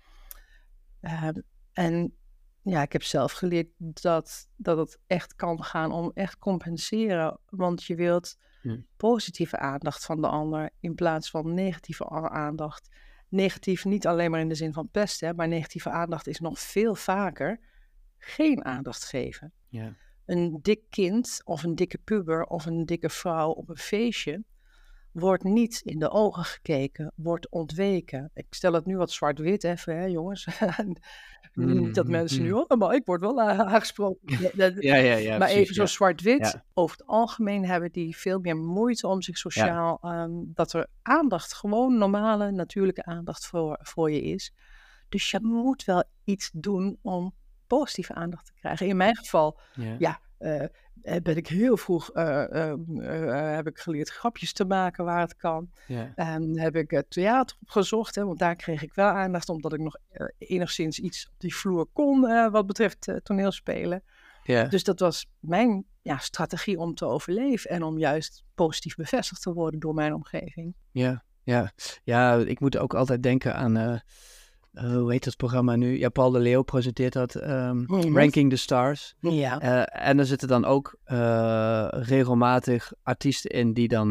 Ehm, en ja, ik heb zelf geleerd dat, dat het echt kan gaan om echt compenseren, want je wilt Hmm. positieve aandacht van de ander in plaats van negatieve aandacht negatief niet alleen maar in de zin van pesten, hè, maar negatieve aandacht is nog veel vaker geen aandacht geven. Ja. Een dik kind of een dikke puber of een dikke vrouw op een feestje wordt niet in de ogen gekeken, wordt ontweken. Ik stel het nu wat zwart-wit even, hè, jongens. [LAUGHS] niet dat Mm, mensen nu, oh, maar ik word wel a- [LAUGHS] aangesproken. Ja, ja, ja. maar precies, even zo zwart-wit. Over het algemeen hebben die veel meer moeite om zich sociaal. ehm, dat er aandacht, gewoon normale, natuurlijke aandacht voor, voor je is. Dus je moet wel iets doen om positieve aandacht te krijgen. In mijn geval Ja. Eh, eh, ben ik heel vroeg eh, ehm, eh, heb ik geleerd grapjes te maken waar het kan. Ja. En heb ik het theater opgezocht, hè, want daar kreeg ik wel aandacht, omdat ik nog enigszins iets op die vloer kon wat betreft toneelspelen. Ja. Dus dat was mijn ja, strategie om te overleven en om juist positief bevestigd te worden door mijn omgeving. Ja, ja. ja, ik moet ook altijd denken aan, eh, hoe heet dat programma nu? Ja, Paul de Leeuw presenteert dat, ehm, Mhm. Ranking the Stars. Ja. Eh, en er zitten dan ook eh, regelmatig artiesten in die dan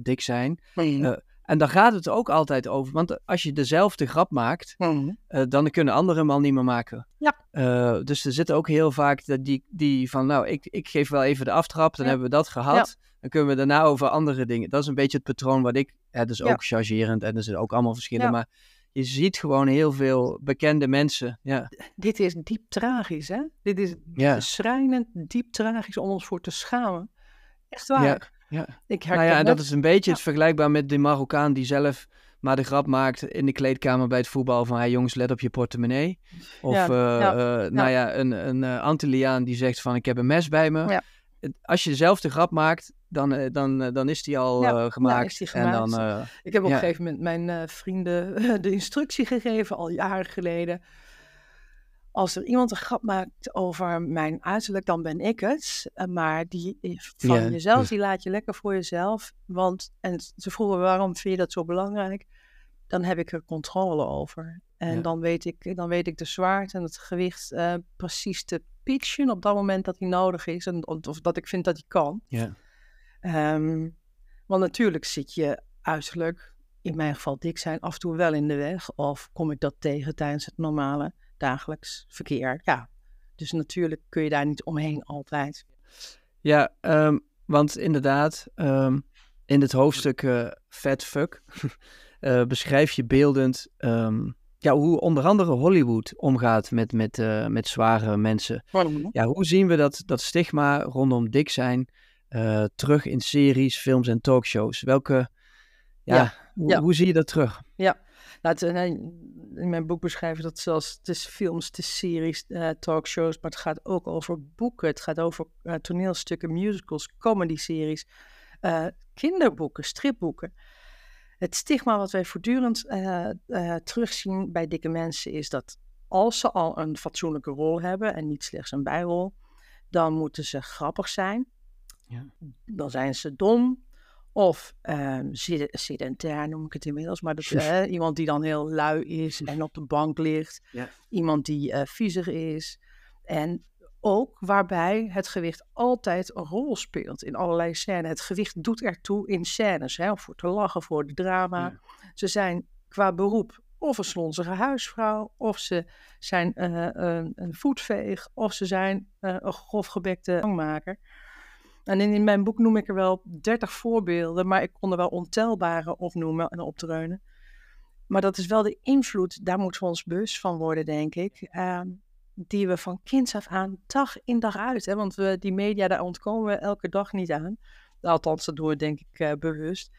dik zijn. Mhm. En dan gaat het ook altijd over, want als je dezelfde grap maakt, eh, dan kunnen anderen hem al niet meer maken. Ja. Eh, dus er zitten ook heel vaak dat die, die van, nou, ik, ik geef wel even de aftrap, dan Ja. hebben we dat gehad. Dan kunnen we daarna over andere dingen. Dat is een beetje het patroon wat ik, hè, dat is Ja. ook chargerend en er zijn ook allemaal verschillen, Ja. maar je ziet gewoon heel veel bekende mensen. Ja, Dit is diep tragisch, hè? Dit is ja, schrijnend, diep tragisch om ons voor te schamen. Echt waar. ja. ja. Ik herken Nou ja, en dat is een beetje Ja. het vergelijkbaar met de Marokkaan die zelf maar de grap maakt in de kleedkamer bij het voetbal van hey jongens, let op je portemonnee. Of Ja, eh, ja, eh, nou ja, een, een eh, Antilliaan die zegt van ik heb een mes bij me. Als je dezelfde grap maakt, dan, eh, dan, eh, dan is die al Ja, eh, gemaakt. is die En dan, Ik heb op Ja. een gegeven moment mijn vrienden [LAUGHS] de instructie gegeven, al jaren geleden. als er iemand een grap maakt over mijn uiterlijk, dan ben ik het. Maar die van Ja, jezelf, die laat je lekker voor jezelf. Want, en ze vroegen waarom vind je dat zo belangrijk? Dan heb ik er controle over. En Ja. dan, weet ik, dan weet ik de zwaarte en het gewicht precies te pitchen op dat moment dat die nodig is. En, of dat ik vind dat die kan. Ja. Ehm, want natuurlijk zit je uiterlijk, in mijn geval dik zijn, af en toe wel in de weg. Of kom ik dat tegen tijdens het normale dagelijks verkeer. Ja, dus natuurlijk kun je daar niet omheen altijd. Ja, ehm, want inderdaad, ehm, in het hoofdstuk eh, Fat Fuck [LAUGHS] eh, beschrijf je beeldend ja, hoe onder andere Hollywood omgaat met, met, eh, met zware mensen. Ja, hoe zien we dat, dat stigma rondom dik zijn eh, terug in series, films en talkshows? Welke, ja, Ja, hoe, ja. hoe zie je dat terug? Ja, nou, het, eh, in mijn boek beschrijf ik dat zelfs, het is films, het is series, eh, talkshows, maar het gaat ook over boeken. Het gaat over toneelstukken, musicals, comedy-series, kinderboeken, stripboeken. Het stigma wat wij voortdurend terugzien bij dikke mensen is dat als ze al een fatsoenlijke rol hebben en niet slechts een bijrol, dan moeten ze grappig zijn. Ja. Dan zijn ze dom. Of ehm, sed- sedentair noem ik het inmiddels. Maar dat, eh, iemand die dan heel lui is en op de bank ligt. Ja. Iemand die eh viezig is. En ook waarbij het gewicht altijd een rol speelt in allerlei scènes. Het gewicht doet ertoe in scènes. Hè, voor te lachen, voor de drama. Ze zijn qua beroep of een slonzige huisvrouw. Of ze zijn eh, een, een voetveeg. Of ze zijn eh, een grofgebekte gangmaker. En in, mijn boek noem ik er wel 30 voorbeelden, maar ik kon er wel ontelbare opnoemen en opdreunen. Maar dat is wel de invloed, daar moeten we ons bewust van worden, denk ik. ehm, die we van kinds af aan, dag in dag uit. Hè? Want we, die media, daar ontkomen we elke dag niet aan. Althans, dat doen we denk ik eh, bewust.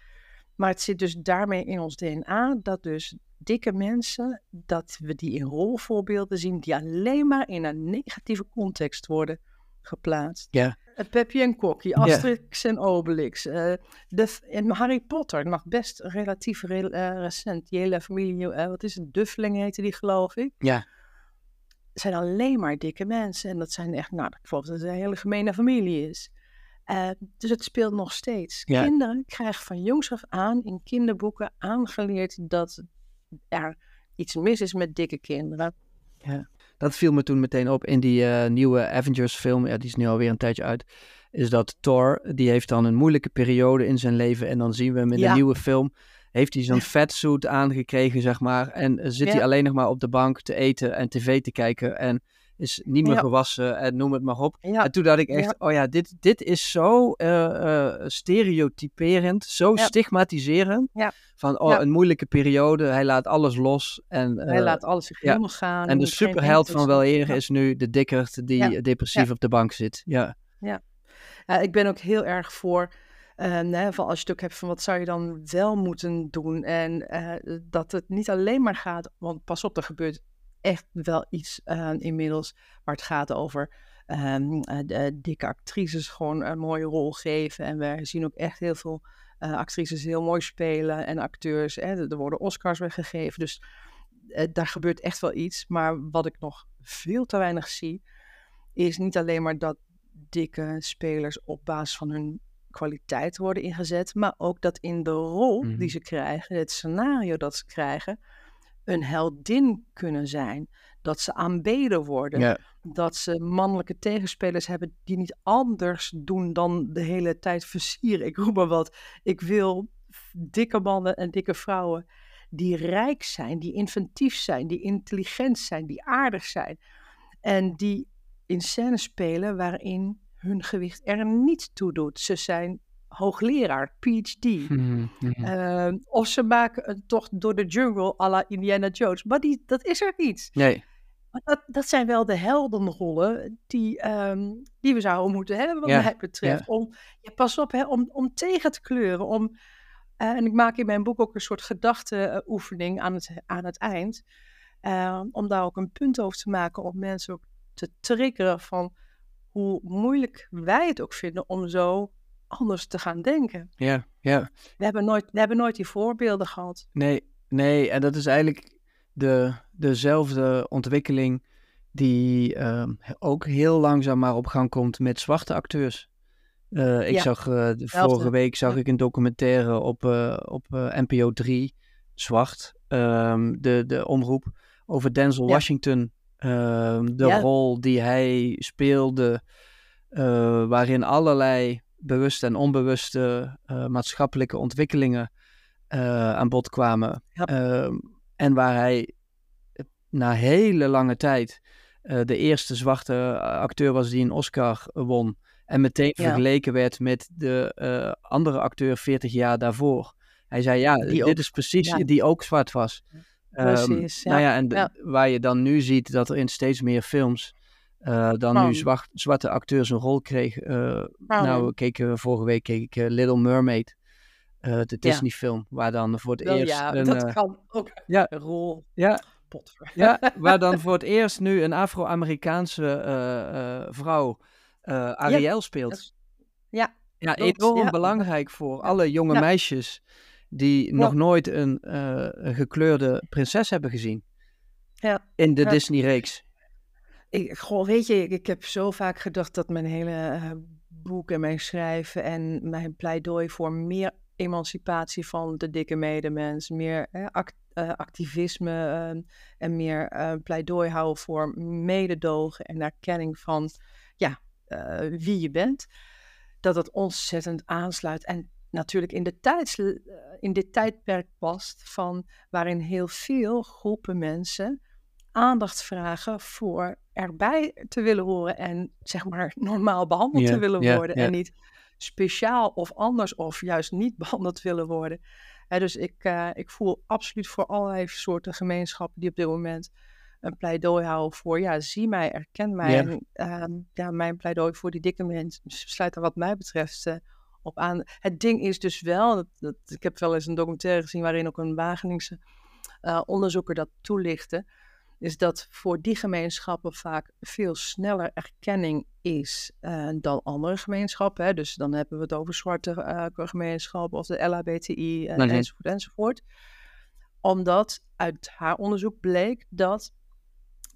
Maar het zit dus daarmee in ons DNA dat dus dikke mensen, dat we die in rolvoorbeelden zien, die alleen maar in een negatieve context worden geplaatst. Ja. Het Pepje en Kokkie, Asterix en Obelix. eh, de, en Harry Potter, nog best relatief re- eh, recent. Die hele familie, eh, wat is het, Duffeling heette die geloof ik. Ja. zijn alleen maar dikke mensen. En dat zijn echt, nou, ik geloof dat het een hele gemene familie is. Dus het speelt nog steeds. Ja. Kinderen krijgen van jongs af aan in kinderboeken aangeleerd dat er iets mis is met dikke kinderen. Dat viel me toen meteen op in die eh, nieuwe Avengers film. Ja, die is nu alweer een tijdje uit. Is dat Thor, die heeft dan een moeilijke periode in zijn leven. En dan zien we hem in de nieuwe film. Heeft hij zo'n fatsuit aangekregen, zeg maar. En eh, zit Ja. hij alleen nog maar op de bank te eten en tv te kijken. En is niet meer Ja. gewassen en noem het maar op. Ja, En toen dacht ik echt, Ja. oh ja, dit, dit is zo eh, eh, stereotyperend, zo stigmatiserend. Ja. Van, oh, een moeilijke periode, hij laat alles los. En, hij eh, laat alles helemaal gaan. en de superheld van wel eer is nu de dikkerd die depressief op de bank zit. Ja, Ja, ik ben ook heel erg voor, eh, hè, van als je het ook hebt van wat zou je dan wel moeten doen. En dat het niet alleen maar gaat, want pas op, er gebeurt echt wel iets eh, inmiddels waar het gaat over ehm, eh, de dikke actrices gewoon een mooie rol geven. En we zien ook echt heel veel eh, actrices heel mooi spelen en acteurs. Hè, er worden Oscars weggegeven, dus eh, daar gebeurt echt wel iets. Maar wat ik nog veel te weinig zie, is niet alleen maar dat dikke spelers op basis van hun kwaliteit worden ingezet, maar ook dat in de rol Mhm. die ze krijgen, het scenario dat ze krijgen, een heldin kunnen zijn. Dat ze aanbeden worden. ja, Dat ze mannelijke tegenspelers hebben die niet anders doen dan de hele tijd versieren. Ik roep maar wat. Ik wil dikke mannen en dikke vrouwen die rijk zijn, die inventief zijn, die intelligent zijn, die aardig zijn. En die in scènes spelen waarin hun gewicht er niet toe doet. Ze zijn hoogleraar, PhD. Mhm, mhm. Ehm, of ze maken een tocht door de jungle à la Indiana Jones. Maar die, dat is er niet. nee, Maar dat, dat zijn wel de heldenrollen die, ehm, die we zouden moeten hebben, wat Ja, mij betreft. Om, ja, pas op, hè, om, om tegen te kleuren. Om, eh, en ik maak in mijn boek ook een soort gedachteoefening aan het, aan het eind. eh, om daar ook een punt over te maken, om mensen ook te triggeren van hoe moeilijk wij het ook vinden om zo anders te gaan denken. ja, ja. We hebben nooit, we hebben nooit die voorbeelden gehad. Nee, nee, en dat is eigenlijk de, dezelfde ontwikkeling die ehm, ook heel langzaam maar op gang komt met zwarte acteurs. Eh, ik Ja, zag eh, vorige week zag Ja. ik een documentaire op, eh, op NPO 3, Zwart, ehm, de, de omroep, over Denzel Ja. Washington. Ehm, de rol die hij speelde, waarin allerlei bewuste en onbewuste eh, maatschappelijke ontwikkelingen eh, aan bod kwamen. Ja. Ehm, en waar hij eh, na hele lange tijd de eerste zwarte acteur was die een Oscar won. En meteen Ja. vergeleken werd met de andere acteur 40 jaar daarvoor. Hij zei, ja, Die dit ook- is precies, ja. die ook zwart was. Ehm, Precies, Nou ja. en de- waar je dan nu ziet dat er in steeds meer films eh, dan nu zwart, zwarte acteurs een rol kregen. eh, Nou, nou, we keken, vorige week keek ik eh, Little Mermaid, de Ja. Disney film, waar dan voor het eerst ja, een, dat kan ook ja. een rol. ja, Potver. ja, [LAUGHS] waar dan voor het eerst nu een Afro-Amerikaanse vrouw Ariel speelt. Ja, Ja, enorm ja. belangrijk voor alle jonge meisjes die nog nooit een, gekleurde prinses hebben gezien ja. in de Ja. Disney-reeks. Ik, weet je, ik, heb zo vaak gedacht dat mijn hele eh, boek en mijn schrijven en mijn pleidooi voor meer emancipatie van de dikke medemens, meer eh, act- activisme eh, en meer eh, pleidooi houden voor mededogen en erkenning van ja, wie je bent, dat het ontzettend aansluit en natuurlijk in, de tijds, in dit tijdperk past van waarin heel veel groepen mensen aandacht vragen voor erbij te willen horen en zeg maar normaal behandeld te willen worden en niet speciaal of anders of juist niet [LAUGHS] behandeld willen worden. Dus ik, eh, ik voel absoluut voor allerlei soorten gemeenschappen die op dit moment een pleidooi houden voor, ja, zie mij, erken mij. Ja. En ehm, ja, mijn pleidooi voor die dikke mensen sluit er wat mij betreft eh, op aan. Het ding is dus wel, dat, dat, ik heb wel eens een documentaire gezien waarin ook een Wageningse eh, onderzoeker dat toelichtte, is dat voor die gemeenschappen vaak veel sneller erkenning is eh, dan andere gemeenschappen. Hè. Dus dan hebben we het over zwarte eh, gemeenschappen of de LHBTI eh, enzovoort enzovoort. Omdat uit haar onderzoek bleek dat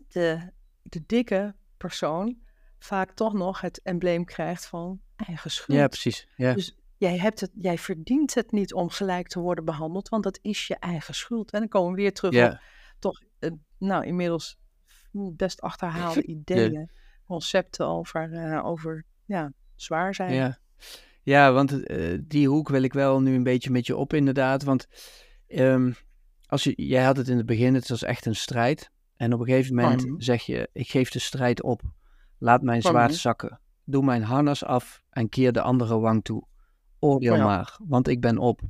de, de dikke persoon vaak toch nog het embleem krijgt van eigen schuld. Ja, precies. Ja. Dus jij, hebt het, jij verdient het niet om gelijk te worden behandeld, want dat is je eigen schuld. En dan komen we weer terug op. toch, eh, nou inmiddels best achterhaalde [LAUGHS] ideeën, concepten over, eh, over ja, zwaar zijn. Ja, ja want eh, die hoek wil ik wel nu een beetje met je op, inderdaad. Want ehm, als je, jij had het in het begin, het was echt een strijd. En op een gegeven moment Mhm. zeg je, ik geef de strijd op. Laat mijn zwaard zakken. Doe mijn harnas af en keer de andere wang toe. Oordeel Ja. maar, want ik ben op.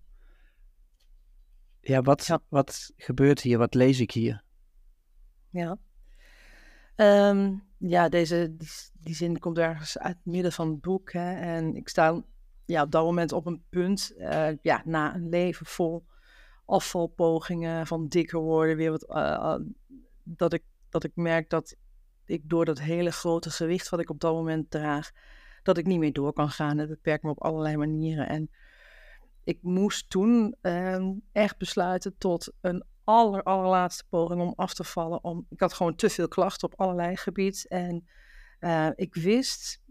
Ja, wat, Ja. wat gebeurt hier? Wat lees ik hier? Ja. Ehm, ja, deze die, die zin komt ergens uit het midden van het boek. Hè, en ik sta ja, op dat moment op een punt, eh, ja, na een leven vol afvalpogingen, van dikker worden, weer wat, eh, eh, dat, ik, dat ik merk dat ik door dat hele grote gewicht wat ik op dat moment draag, dat ik niet meer door kan gaan. Het beperkt me op allerlei manieren. En ik moest toen ehm, echt besluiten tot een aller, allerlaatste poging om af te vallen. Om, ik had gewoon te veel klachten op allerlei gebied. En eh, ik wist,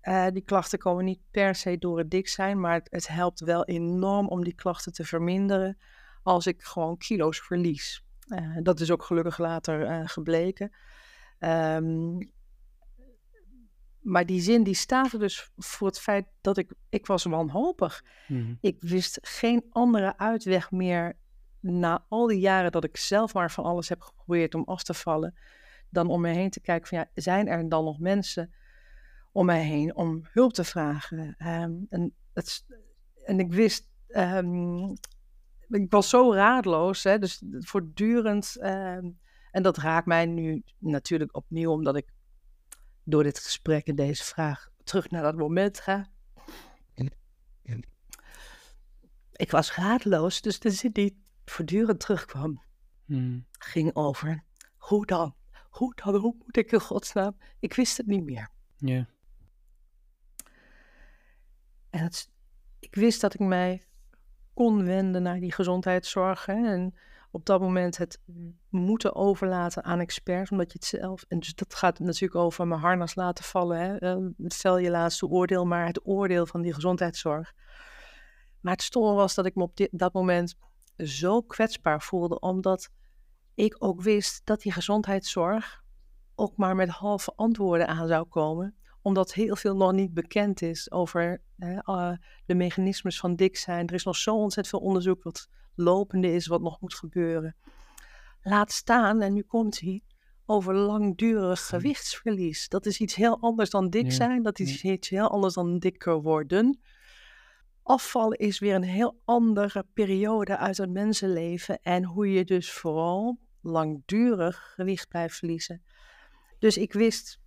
eh, die klachten komen niet per se door het dik zijn, maar het, helpt wel enorm om die klachten te verminderen als ik gewoon kilo's verlies. Eh, dat is ook gelukkig later eh, gebleken. Ehm, maar die zin die staat er dus voor het feit dat ik, ik was wanhopig. Mhm. Ik wist geen andere uitweg meer na al die jaren dat ik zelf maar van alles heb geprobeerd om af te vallen, dan om me heen te kijken van ja, zijn er dan nog mensen om mij heen om hulp te vragen? Ehm, en, het, en ik wist, ehm, ik was zo raadloos, hè, dus voortdurend, ehm, en dat raakt mij nu natuurlijk opnieuw, omdat ik door dit gesprek en deze vraag terug naar dat moment ga. Ik was raadloos, dus de zin die voortdurend terugkwam, Mhm. ging over hoe dan? Hoe dan? Hoe moet ik in godsnaam? Ik wist het niet meer. Ja. En het, ik wist dat ik mij kon wenden naar die gezondheidszorg. Hè, en op dat moment het moeten overlaten aan experts, omdat je het zelf. En dus dat gaat natuurlijk over mijn harnas laten vallen. Hè? Eh, stel je laatste oordeel, maar het oordeel van die gezondheidszorg. Maar het stomme was dat ik me op dit, dat moment zo kwetsbaar voelde, omdat ik ook wist dat die gezondheidszorg ook maar met halve antwoorden aan zou komen omdat heel veel nog niet bekend is over hè, uh, de mechanismes van dik zijn. Er is nog zo ontzettend veel onderzoek wat lopende is, wat nog moet gebeuren. Laat staan, en nu komt hij, over langdurig hm. gewichtsverlies. Dat is iets heel anders dan dik zijn, dat is iets heel anders dan dikker worden. Afvallen is weer een heel andere periode uit het mensenleven en hoe je dus vooral langdurig gewicht blijft verliezen. Dus ik wist,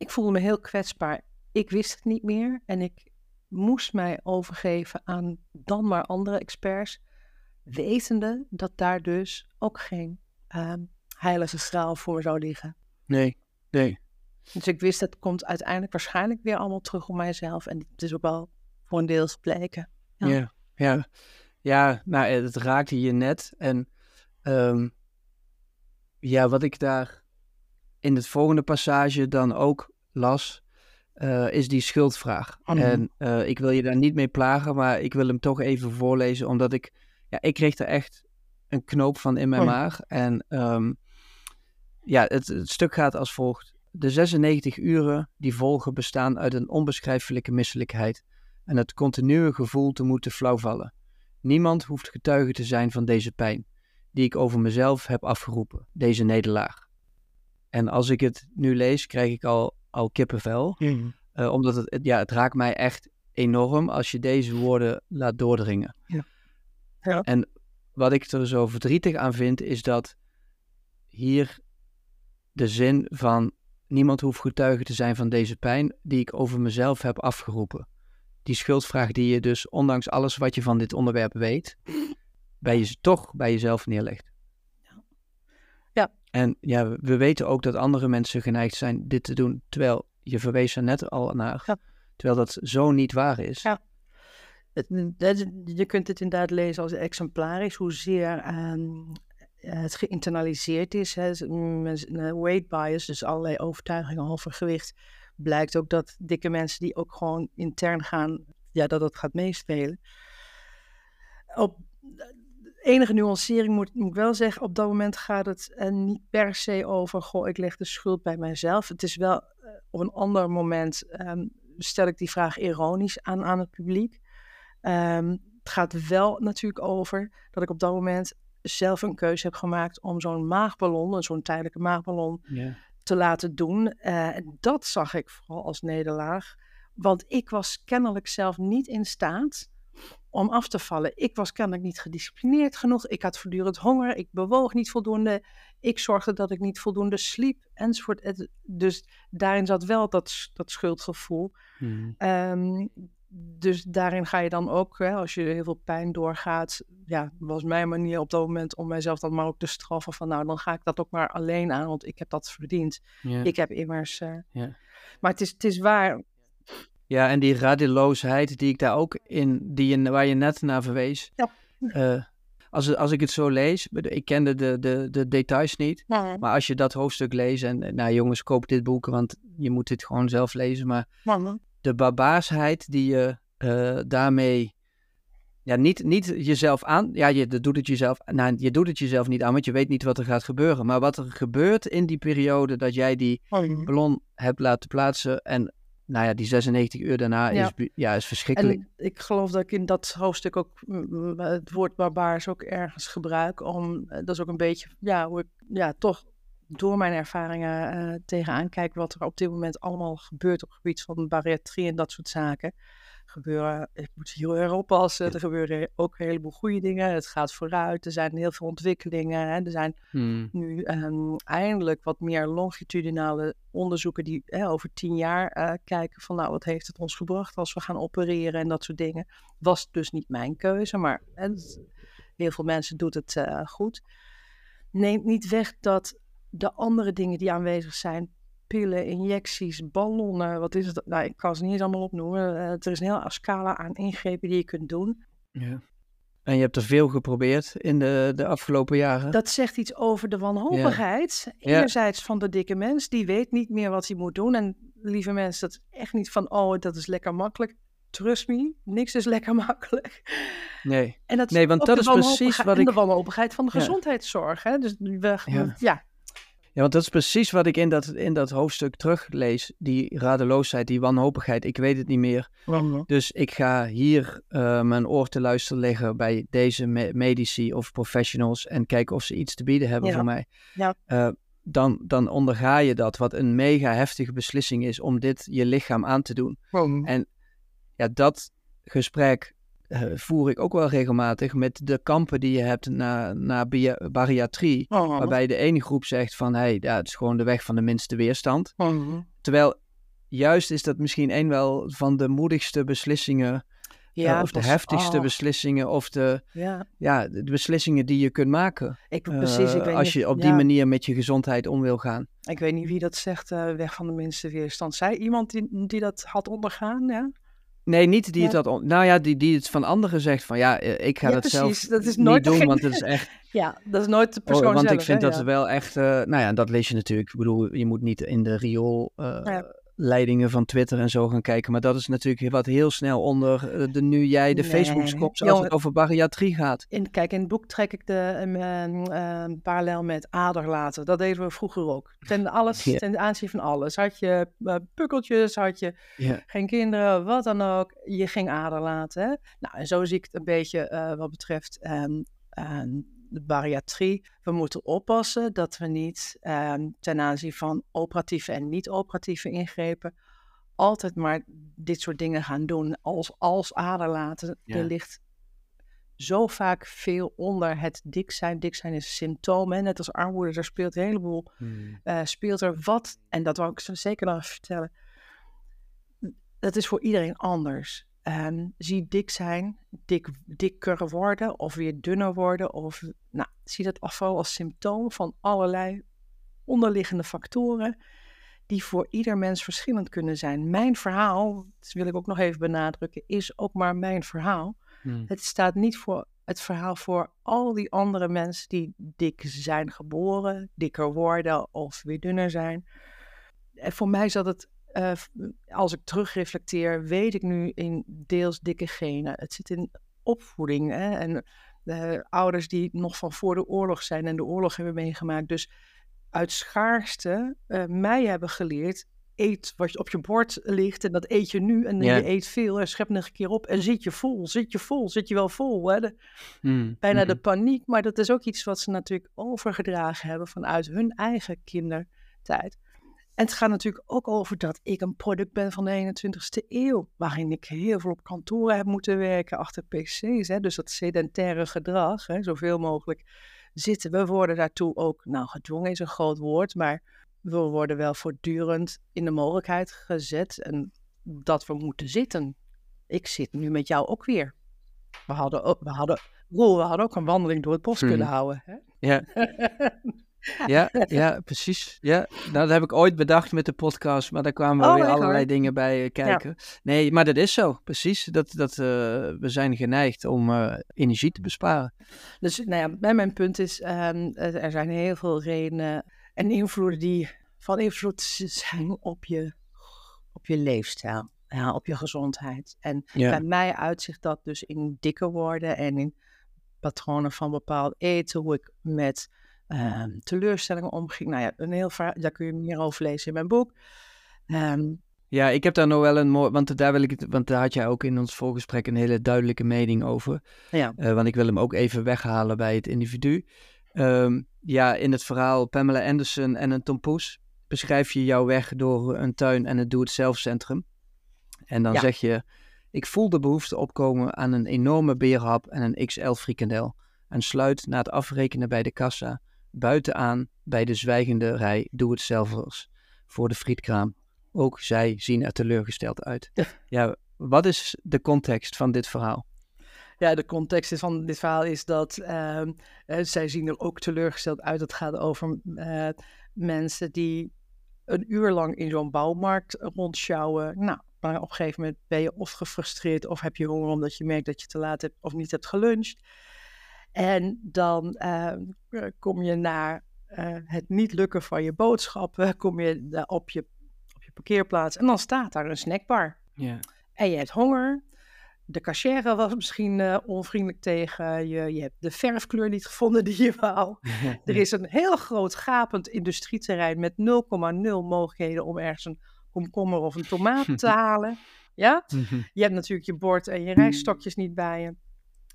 ik voelde me heel kwetsbaar. Ik wist het niet meer en ik moest mij overgeven aan dan maar andere experts, wetende dat daar dus ook geen uh, heilige straal voor zou liggen. Nee, nee. Dus ik wist, het komt uiteindelijk waarschijnlijk weer allemaal terug op mijzelf. En het is ook wel voor een deel gebleken. Ja. ja, ja. ja nou, het raakte je net. En um, ja, wat ik daar in het volgende passage dan ook las, uh, is die schuldvraag. Oh, en uh, ik wil je daar niet mee plagen, maar ik wil hem toch even voorlezen, omdat ik, ja, ik kreeg er echt een knoop van in mijn oh. maag. En um, ja, het, het, stuk gaat als volgt. De 96 uren die volgen bestaan uit een onbeschrijfelijke misselijkheid en het continue gevoel te moeten flauwvallen. Niemand hoeft getuige te zijn van deze pijn, die ik over mezelf heb afgeroepen, deze nederlaag. En als ik het nu lees, krijg ik al, al kippenvel. Mm. Uh, omdat het, ja, het raakt mij echt enorm als je deze woorden laat doordringen. Ja. Ja. En wat ik er zo verdrietig aan vind, is dat hier de zin van niemand hoeft getuige te zijn van deze pijn die ik over mezelf heb afgeroepen. Die schuldvraag die je dus, ondanks alles wat je van dit onderwerp weet, bij je, toch bij jezelf neerlegt. En ja, we weten ook dat andere mensen geneigd zijn dit te doen, terwijl je verwees er net al naar, ja. terwijl dat zo niet waar is. Ja. Het, je kunt het inderdaad lezen als exemplarisch, hoezeer um, het geïnternaliseerd is. Hè. Weight bias, dus allerlei overtuigingen over gewicht. Blijkt ook dat dikke mensen die ook gewoon intern gaan, ja, dat dat gaat meespelen. Op enige nuancering moet, moet, ik wel zeggen, op dat moment gaat het uh, niet per se over, goh, ik leg de schuld bij mijzelf. Het is wel, uh, op een ander moment um, stel ik die vraag ironisch aan, aan het publiek. Um, het gaat wel natuurlijk over dat ik op dat moment zelf een keuze heb gemaakt om zo'n maagballon, zo'n tijdelijke maagballon, yeah. te laten doen. Uh, dat zag ik vooral als nederlaag, want ik was kennelijk zelf niet in staat om af te vallen. Ik was kennelijk niet gedisciplineerd genoeg. Ik had voortdurend honger. Ik bewoog niet voldoende. Ik zorgde dat ik niet voldoende sliep enzovoort. Dus daarin zat wel dat, dat schuldgevoel. Hmm. Um, dus daarin ga je dan ook, hè, als je heel veel pijn doorgaat, ja, was mijn manier op dat moment om mijzelf dan maar ook te straffen van, nou, dan ga ik dat ook maar alleen aan, want ik heb dat verdiend. Ik heb immers. Uh... Maar het is, het is waar. Ja, en die radeloosheid die ik daar ook in, die je, waar je net naar verwees. Ja. Uh, als, als ik het zo lees, ik kende de, de, de details niet. Nee. Maar als je dat hoofdstuk leest en, nou jongens, koop dit boek, want je moet dit gewoon zelf lezen. Maar nee de barbaarsheid die je uh, daarmee ja, niet, niet jezelf aan. Ja, je doet het jezelf. Nou, je doet het jezelf niet aan, want je weet niet wat er gaat gebeuren. Maar wat er gebeurt in die periode dat jij die oh, ballon hebt laten plaatsen. En nou ja, die 96 uur daarna is, ja, is verschrikkelijk. En ik geloof dat ik in dat hoofdstuk ook het woord barbaars ook ergens gebruik. Om, eh, dat is ook een beetje, ja, hoe ik ja, toch door mijn ervaringen uh, tegenaan kijk wat er op dit moment allemaal gebeurt op het gebied van bariatrie en dat soort zaken. Gebeuren, ik moet heel erg oppassen, er gebeuren ook een heleboel goede dingen. Het gaat vooruit, er zijn heel veel ontwikkelingen. Hè. Er zijn hmm. nu um, eindelijk wat meer longitudinale onderzoeken die hè, over tien jaar uh, kijken van nou wat heeft het ons gebracht als we gaan opereren en dat soort dingen. Was dus niet mijn keuze, maar hè, heel veel mensen doen het uh, goed. Neemt niet weg dat de andere dingen die aanwezig zijn, pillen, injecties, ballonnen, wat is het? Nou, ik kan ze niet eens allemaal opnoemen. Uh, er is een hele scala aan ingrepen die je kunt doen. Ja. En je hebt er veel geprobeerd in de, de afgelopen jaren. Dat zegt iets over de wanhopigheid. Ja. Enerzijds van de dikke mens, die weet niet meer wat hij moet doen. En lieve mensen, dat is echt niet van, oh, dat is lekker makkelijk. Trust me, niks is lekker makkelijk. Nee. En dat Nee, want dat de is precies wanhopigheid- wat en de ik- wanhopigheid van de gezondheidszorg. Hè? Dus we, Ja. ja. Ja, want dat is precies wat ik in dat, in dat hoofdstuk teruglees. Die radeloosheid, die wanhopigheid, ik weet het niet meer. Dus ik ga hier eh, mijn oor te luisteren leggen bij deze me- medici of professionals en kijken of ze iets te bieden hebben Ja. voor mij. Ja. Eh, dan, dan onderga je dat, wat een mega heftige beslissing is om dit je lichaam aan te doen. En ja, dat gesprek eh, voer ik ook wel regelmatig met de kampen die je hebt na, na bariatrie. Oh. Waarbij de ene groep zegt van, hé, hey, ja, het is gewoon de weg van de minste weerstand. Mhm. Terwijl juist is dat misschien een wel van de moedigste beslissingen, Ja, eh, of de heftigste oh, beslissingen, of de, Ja, ja, de beslissingen die je kunt maken. ik, precies. Ik eh, weet als niet, je op ja, die manier met je gezondheid om wil gaan. Ik weet niet wie dat zegt, eh, weg van de minste weerstand. Zij iemand die, die dat had ondergaan, ja? Nee, niet die het Ja. on- nou ja, die, die het van anderen zegt van, ja, eh, ik ga Ja, dat zelf precies. Dat is niet nooit doen, degene- want het is echt [LAUGHS] Ja, dat is nooit de Oh, persoon want zelf. ik vind hè, dat ja. wel echt, eh, nou ja, dat lees je natuurlijk. Ik bedoel, je moet niet in de riool eh. Leidingen van Twitter en zo gaan kijken. Maar dat is natuurlijk wat heel snel onder eh, de nu jij de Nee. Facebook kopt als het over bariatrie gaat. In, kijk, in het boek trek ik de ehm, parallel met aderlaten. Dat deden we vroeger ook. Ten, alles, [LAUGHS] Ja. ten aanzien van alles. Had je eh, pukkeltjes, had je geen kinderen, wat dan ook. Je ging aderlaten. Hè? Nou, en zo zie ik het een beetje eh, wat betreft ehm, de bariatrie. We moeten oppassen dat we niet ehm, ten aanzien van operatieve en niet-operatieve ingrepen altijd maar dit soort dingen gaan doen als, als aderlaten. Ja. Er ligt zo vaak veel onder het dik zijn. Dik zijn is een symptoom, hè? net als armoede. Er speelt een heleboel eh, speelt er wat, en dat wou ik zo zeker nog vertellen, dat is voor iedereen anders. Ehm, zie dik zijn, dik, dikker worden of weer dunner worden. Of, nou, zie dat afval als symptoom van allerlei onderliggende factoren die voor ieder mens verschillend kunnen zijn. Mijn verhaal, dat wil ik ook nog even benadrukken, is ook maar mijn verhaal. Hmm. Het staat niet voor het verhaal voor al die andere mensen die dik zijn geboren, dikker worden of weer dunner zijn. En voor mij zat het, f- als ik terugreflecteer, weet ik nu in deels dikke genen. Het zit in opvoeding hè? en de ouders die nog van voor de oorlog zijn en de oorlog hebben meegemaakt. Dus uit schaarste eh, mij hebben geleerd, eet wat op je bord ligt en dat eet je nu en je eet veel en schep nog een keer op en zit je vol, zit je vol, zit je wel vol. Hè? De- Hmm. bijna de Mhm. paniek, maar dat is ook iets wat ze natuurlijk overgedragen hebben vanuit hun eigen kindertijd. En het gaat natuurlijk ook over dat ik een product ben van de 21ste eeuw, waarin ik heel veel op kantoren heb moeten werken, achter PC's. Hè? Dus dat sedentaire gedrag, hè? zoveel mogelijk zitten. We worden daartoe ook, nou gedwongen is een groot woord, maar we worden wel voortdurend in de mogelijkheid gezet en dat we moeten zitten. Ik zit nu met jou ook weer. We hadden ook, we hadden, Roel, we hadden ook een wandeling door het bos kunnen Mhm. houden. Hè? Ja. [LAUGHS] [LAUGHS] Ja, ja, precies. Ja, nou, dat heb ik ooit bedacht met de podcast, maar daar kwamen Oh, weer allerlei dingen bij eh, kijken. Nee, maar dat is zo, precies. Dat, dat, eh, we zijn geneigd om eh, energie te besparen. Dus nou ja, bij mijn punt is, ehm, er er zijn heel veel redenen en invloeden die van invloed zijn op je, op je leefstijl, ja, op je gezondheid. En Ja. bij mij uitzicht dat dus in dikker worden en in patronen van bepaald eten, hoe ik met ehm, teleurstellingen omging. Nou ja, een heel verhaal, daar kun je meer over lezen in mijn boek. Ehm, Ja, ik heb daar nog wel een mooi, want daar wil ik het, want daar had jij ook in ons voorgesprek een hele duidelijke mening over. ja. Eh, want ik wil hem ook even weghalen bij het individu. Ehm, ja, in het verhaal Pamela Anderson en een tompoes beschrijf je jouw weg door een tuin en het doe-het-zelf centrum. En dan Ja. zeg je, ik voel de behoefte opkomen aan een enorme beerhap en een XL frikandel. En sluit na het afrekenen bij de kassa buitenaan bij de zwijgende rij doe-het-zelvers voor de frietkraam. Ook zij zien er teleurgesteld uit. Ja. Ja, wat is de context van dit verhaal? Ja, de context van dit verhaal is dat ehm, eh, zij zien er ook teleurgesteld uit. Het gaat over eh, mensen die een uur lang in zo'n bouwmarkt rondsjouwen. Nou, Maar op een gegeven moment ben je of gefrustreerd of heb je honger omdat je merkt dat je te laat hebt of niet hebt geluncht. En dan ehm, kom je naar eh, het niet lukken van je boodschappen, [LAUGHS] kom je op je, op je parkeerplaats en dan staat daar een snackbar. Ja. En je hebt honger. De cachère was misschien uh, onvriendelijk tegen je. Je hebt de verfkleur niet gevonden die je wou. [LAUGHS] er is een heel groot gapend industrieterrein met 0,0 mogelijkheden om ergens een komkommer of een tomaat te [LAUGHS] halen. Ja? Je hebt natuurlijk je bord en je rijststokjes niet bij je.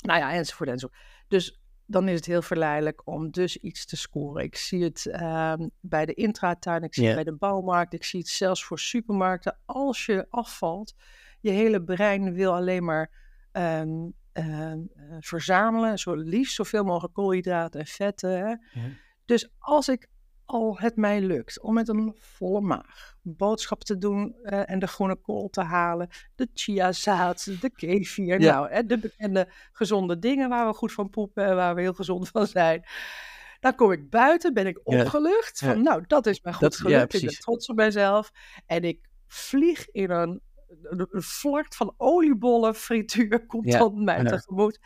Nou ja, enzovoort enzovoort. Dus dan is het heel verleidelijk om dus iets te scoren. Ik zie het ehm, bij de intratuin, ik zie het bij de bouwmarkt, ik zie het zelfs voor supermarkten. Als je afvalt, je hele brein wil alleen maar eh, verzamelen, zo liefst zoveel mogelijk koolhydraten en vetten. Hè? Dus als ik al het mij lukt om met een volle maag boodschap te doen uh, en de groene kool te halen, de chiazaad, de kefir, ja. nou, hè, de bekende gezonde dingen waar we goed van poepen en waar we heel gezond van zijn. Dan kom ik buiten, ben ik opgelucht. Ja. Van, nou, dat is mij goed dat, gelukt. ik ben trots op mezelf. En ik vlieg in een, een van oliebollen, frituur, komt dan mij tegemoet.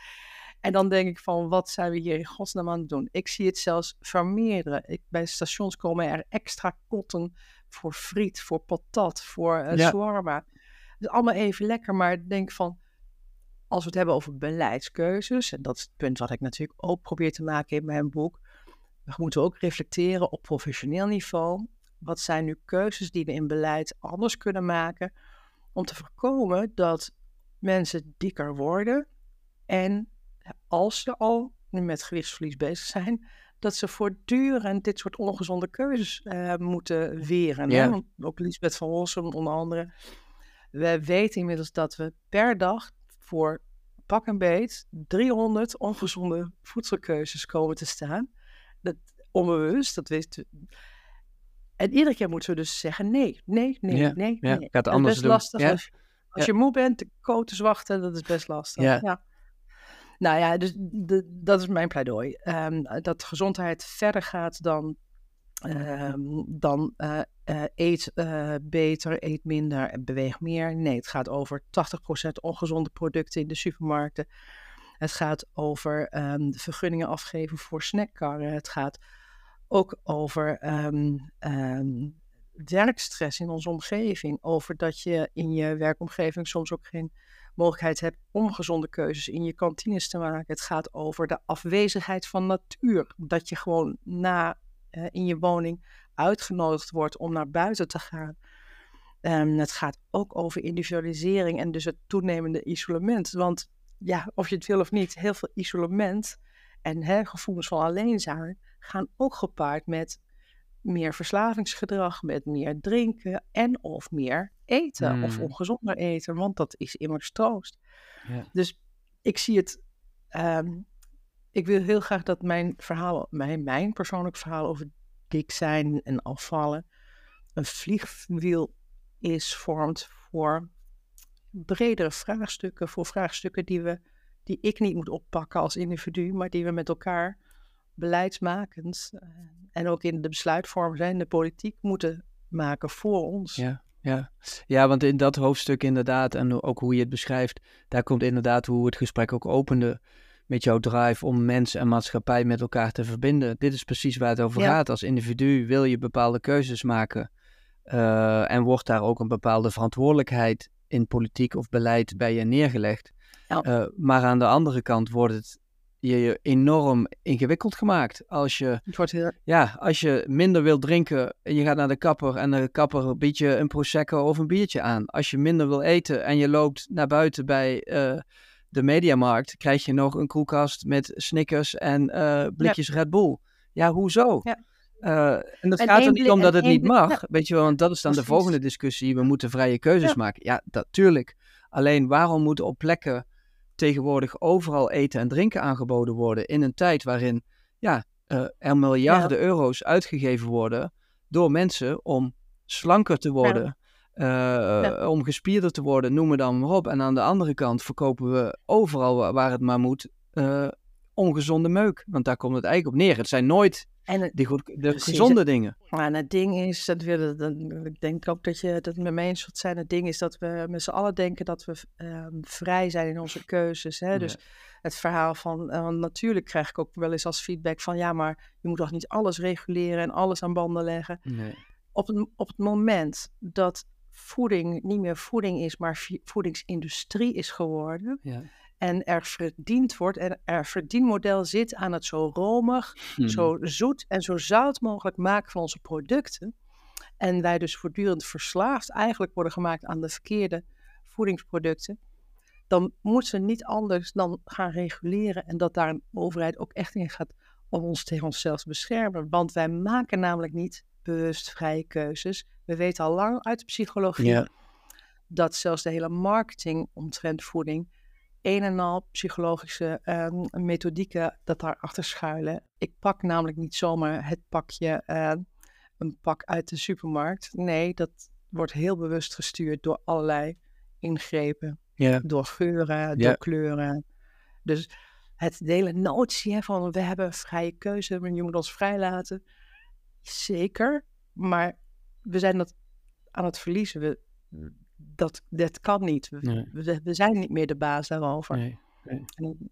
En dan denk ik van, wat zijn we hier in godsnaam aan het doen? Ik zie het zelfs vermeerderen. Ik, bij stations komen er extra kotten voor friet, voor patat, voor uh, ja. shawarma. Is allemaal even lekker, maar ik denk van, als we het hebben over beleidskeuzes, en dat is het punt wat ik natuurlijk ook probeer te maken in mijn boek, we moeten ook reflecteren op professioneel niveau. Wat zijn nu keuzes die we in beleid anders kunnen maken om te voorkomen dat mensen dikker worden en als ze al met gewichtsverlies bezig zijn, dat ze voortdurend dit soort ongezonde keuzes uh, moeten weren. Ja. Hè? Ook Lisbeth van Rossum onder andere. We weten inmiddels dat we per dag voor pak en beet 300 ongezonde voedselkeuzes komen te staan. Dat, onbewust, dat wist En iedere keer moeten we dus zeggen nee, nee, nee, ja. nee, ja. nee. Gaat anders dat is best lastig als, als je moe bent, de koters wachten, dat is best lastig. ja. Nou ja, dus dat is mijn pleidooi. Um, dat gezondheid verder gaat dan, um, dan uh, uh, eet uh, beter, eet minder beweeg meer. Nee, het gaat over 80% ongezonde producten in de supermarkten. Het gaat over um, vergunningen afgeven voor snackkarren. Het gaat ook over werkstress in onze omgeving. Over dat je in je werkomgeving soms ook geen mogelijkheid hebt om gezonde keuzes in je kantines te maken. Het gaat over de afwezigheid van natuur. Dat je gewoon na uh, in je woning uitgenodigd wordt om naar buiten te gaan. Um, het gaat ook over individualisering en dus het toenemende isolement. Want ja, of je het wil of niet, heel veel isolement en hè, gevoelens van alleen gaan ook gepaard met meer verslavingsgedrag, met meer drinken en of meer eten of hmm. ongezonder eten, want dat is immers troost. Ja. Dus ik zie het, um, ik wil heel graag dat mijn verhaal, mijn, mijn persoonlijk verhaal over dik zijn en afvallen, een vliegwiel is, vormt voor bredere vraagstukken, voor vraagstukken die, we, die ik niet moet oppakken als individu, maar die we met elkaar beleidsmakend uh, en ook in de besluitvormers en de politiek moeten maken voor ons. Ja. Ja. ja, want in dat hoofdstuk inderdaad, en ook hoe je het beschrijft, daar komt inderdaad hoe het gesprek ook opende met jouw drive om mens en maatschappij met elkaar te verbinden. Dit is precies waar het over gaat. Als individu wil je bepaalde keuzes maken uh, en wordt daar ook een bepaalde verantwoordelijkheid in politiek of beleid bij je neergelegd. Ja. Uh, maar aan de andere kant wordt het je enorm ingewikkeld gemaakt. Als je, heel... ja, als je minder wil drinken en je gaat naar de kapper en de kapper biedt je een prosecco of een biertje aan. Als je minder wil eten en je loopt naar buiten bij uh, de mediamarkt, krijg je nog een koelkast met Snickers en uh, blikjes ja. Red Bull. Ja, hoezo? Ja. Uh, en dat gaat er niet om dat het niet mag, weet je wel, want dat is dan de volgende discussie. We moeten vrije keuzes maken. Ja, natuurlijk. Alleen waarom moeten op plekken tegenwoordig overal eten en drinken aangeboden worden in een tijd waarin ja, uh, er miljarden euro's uitgegeven worden door mensen om slanker te worden, ja. Uh, om gespierder te worden, noem het dan maar op. En aan de andere kant verkopen we overal waar het maar moet uh, ongezonde meuk. Want daar komt het eigenlijk op neer. Het zijn nooit En het, Die goed, de Precies. gezonde dingen. maar het ding is, dat we, dat, ik denk ook dat je dat het met me eens zult zijn. Het ding is dat we met z'n allen denken dat we ehm, vrij zijn in onze keuzes. Hè? Dus het verhaal van, eh, natuurlijk krijg ik ook wel eens als feedback van, ja, maar je moet toch niet alles reguleren en alles aan banden leggen. Nee. Op het, op het moment dat voeding niet meer voeding is, maar voedingsindustrie is geworden Ja. En er verdiend wordt en er verdienmodel zit aan het zo romig, Mhm. zo zoet en zo zout mogelijk maken van onze producten. En wij dus voortdurend verslaafd eigenlijk worden gemaakt aan de verkeerde voedingsproducten. Dan moeten we niet anders dan gaan reguleren. En dat daar een overheid ook echt in gaat om ons tegen onszelf te beschermen. Want wij maken namelijk niet bewust vrije keuzes. We weten al lang uit de psychologie dat zelfs de hele marketing omtrent voeding een en al psychologische ehm, methodieken dat daarachter schuilen. Ik pak namelijk niet zomaar het pakje, eh, een pak uit de supermarkt. Nee, dat wordt heel bewust gestuurd door allerlei ingrepen. Door geuren, door kleuren. Dus het hele notie hè, van we hebben vrije keuze, je moet ons vrijlaten. Zeker, maar we zijn dat aan het verliezen. We, dat, dat kan niet. We, Nee. we, we zijn niet meer de baas daarover. Nee.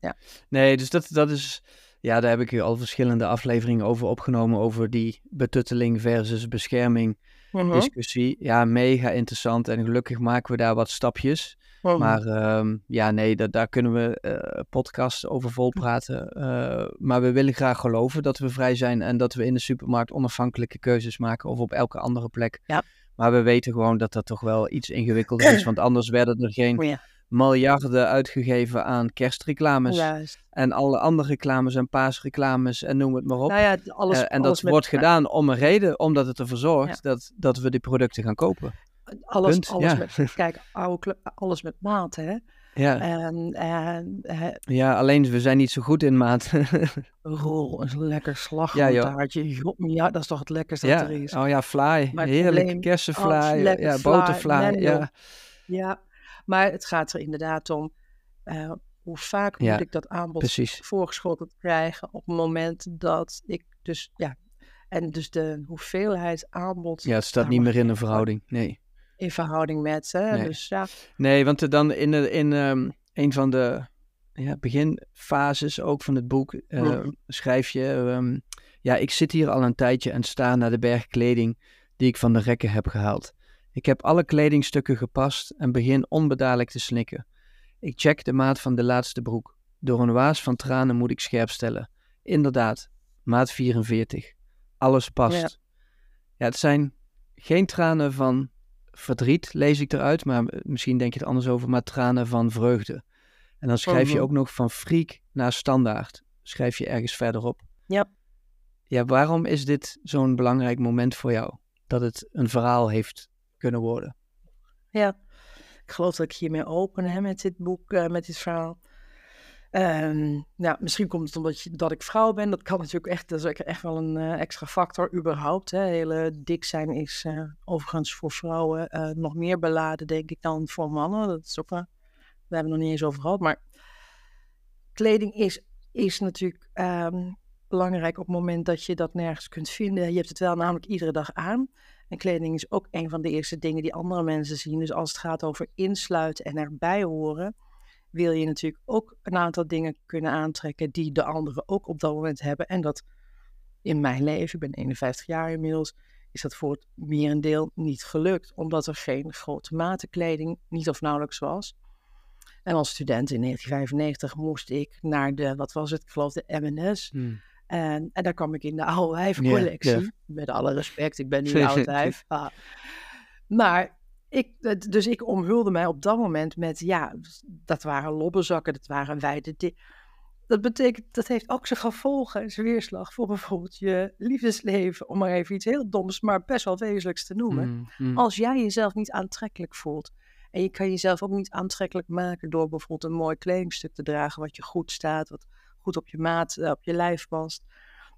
Ja. Nee, dus dat, dat is. Ja, daar heb ik al verschillende afleveringen over opgenomen. Over die betutteling versus bescherming Mhm, discussie. Ja, mega interessant. En gelukkig maken we daar wat stapjes. mhm. Maar ehm, ja, nee, dat, daar kunnen we eh podcasts over volpraten. Eh maar we willen graag geloven dat we vrij zijn en dat we in de supermarkt onafhankelijke keuzes maken of op elke andere plek. Ja. Maar we weten gewoon dat dat toch wel iets ingewikkelder is, [CLEARS THROAT] want anders werden er geen Ja, miljarden uitgegeven aan kerstreclames juist. en alle andere reclames en paasreclames en noem het maar op. Nou ja, alles, Eh, en alles dat wordt gedaan om een reden, omdat het ervoor zorgt dat, dat we die producten gaan kopen. Alles, Punt, alles met, kijk, oude, alles met mate, hè. Ja, En, en ja alleen we zijn niet zo goed in maat. [LAUGHS] rol, een lekker slagroomtaartje. Ja, ja, dat is toch het lekkerste Ja, dat er is. oh ja, fly. Maar Heerlijk. probleem- Kersenfly, oh, ja, fly, boterfly. ja. Ja, maar het gaat er inderdaad om eh, hoe vaak moet ik dat aanbod precies. voorgeschoteld krijgen op het moment dat ik dus, ja, en dus de hoeveelheid aanbod Ja, het staat niet meer in een verhouding. Nee. In verhouding met, hè. Nee. Dus ja, Nee, want er dan in, de, in ehm, een van de ja, beginfases ook van het boek eh, schrijf je... ehm, ja, ik zit hier al een tijdje en sta naar de berg kleding die ik van de rekken heb gehaald. Ik heb alle kledingstukken gepast en begin onbedadelijk te snikken. Ik check de maat van de laatste broek. Door een waas van tranen moet ik scherp stellen. Inderdaad, maat 44. Alles past. Ja. Ja, het zijn geen tranen van verdriet, lees ik eruit, maar misschien denk je er anders over, maar tranen van vreugde. En dan schrijf je Mhm. ook nog van freak naar standaard. Schrijf je ergens verderop. Ja. Ja, waarom is dit zo'n belangrijk moment voor jou? Dat het een verhaal heeft kunnen worden. ja. Ik geloof dat ik hiermee open hè, met dit boek, eh, met dit verhaal. Nou, misschien komt het omdat je, dat ik vrouw ben. Dat kan [LAUGHS] natuurlijk echt, dat is echt wel een eh, extra factor überhaupt. Hè. Hele dik zijn is eh, overigens voor vrouwen eh, nog meer beladen, denk ik, dan voor mannen. Dat is ook wel, we hebben het nog niet eens over gehad. Maar kleding is, is natuurlijk ehm, belangrijk op het moment dat je dat nergens kunt vinden. Je hebt het wel namelijk iedere dag aan. En kleding is ook een van de eerste dingen die andere mensen zien. Dus als het gaat over insluiten en erbij horen, wil je natuurlijk ook een aantal dingen kunnen aantrekken die de anderen ook op dat moment hebben. En dat in mijn leven, ik ben 51 jaar inmiddels, is dat voor het merendeel niet gelukt. Omdat er geen grote matenkleding, niet of nauwelijks was. En als student in 1995 moest ik naar de, wat was het, ik geloof de M&S. En, en daar kwam ik in de oude wijfcollectie. Ja, ja. Met alle respect, ik ben nu [LAUGHS] een oud wijf. Ah. Maar ik, dus ik omhulde mij op dat moment met, ja, dat waren lobbenzakken, dat waren wijde Dat betekent, dat heeft ook zijn gevolgen en zijn weerslag voor bijvoorbeeld je liefdesleven. Om maar even iets heel doms, maar best wel wezenlijks te noemen. Mm, mm. Als jij jezelf niet aantrekkelijk voelt. En je kan jezelf ook niet aantrekkelijk maken door bijvoorbeeld een mooi kledingstuk te dragen. Wat je goed staat, wat goed op je maat, eh, op je lijf past.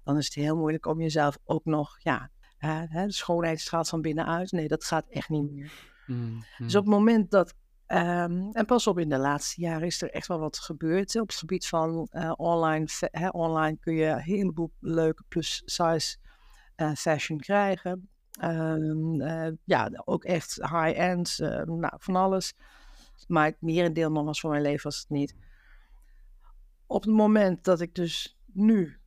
Dan is het heel moeilijk om jezelf ook nog, ja, hè, de schoonheid straalt van binnenuit. Nee, dat gaat echt niet meer. Mm, Dus mm. op het moment dat Ehm, en pas op, in de laatste jaren is er echt wel wat gebeurd op het gebied van uh, online. Online kun je een heleboel leuke plus-size uh, fashion krijgen. Um, uh, ja, ook echt high-end, nou, van alles. Maar het merendeel nog was van mijn leven was het niet. Op het moment dat ik dus nu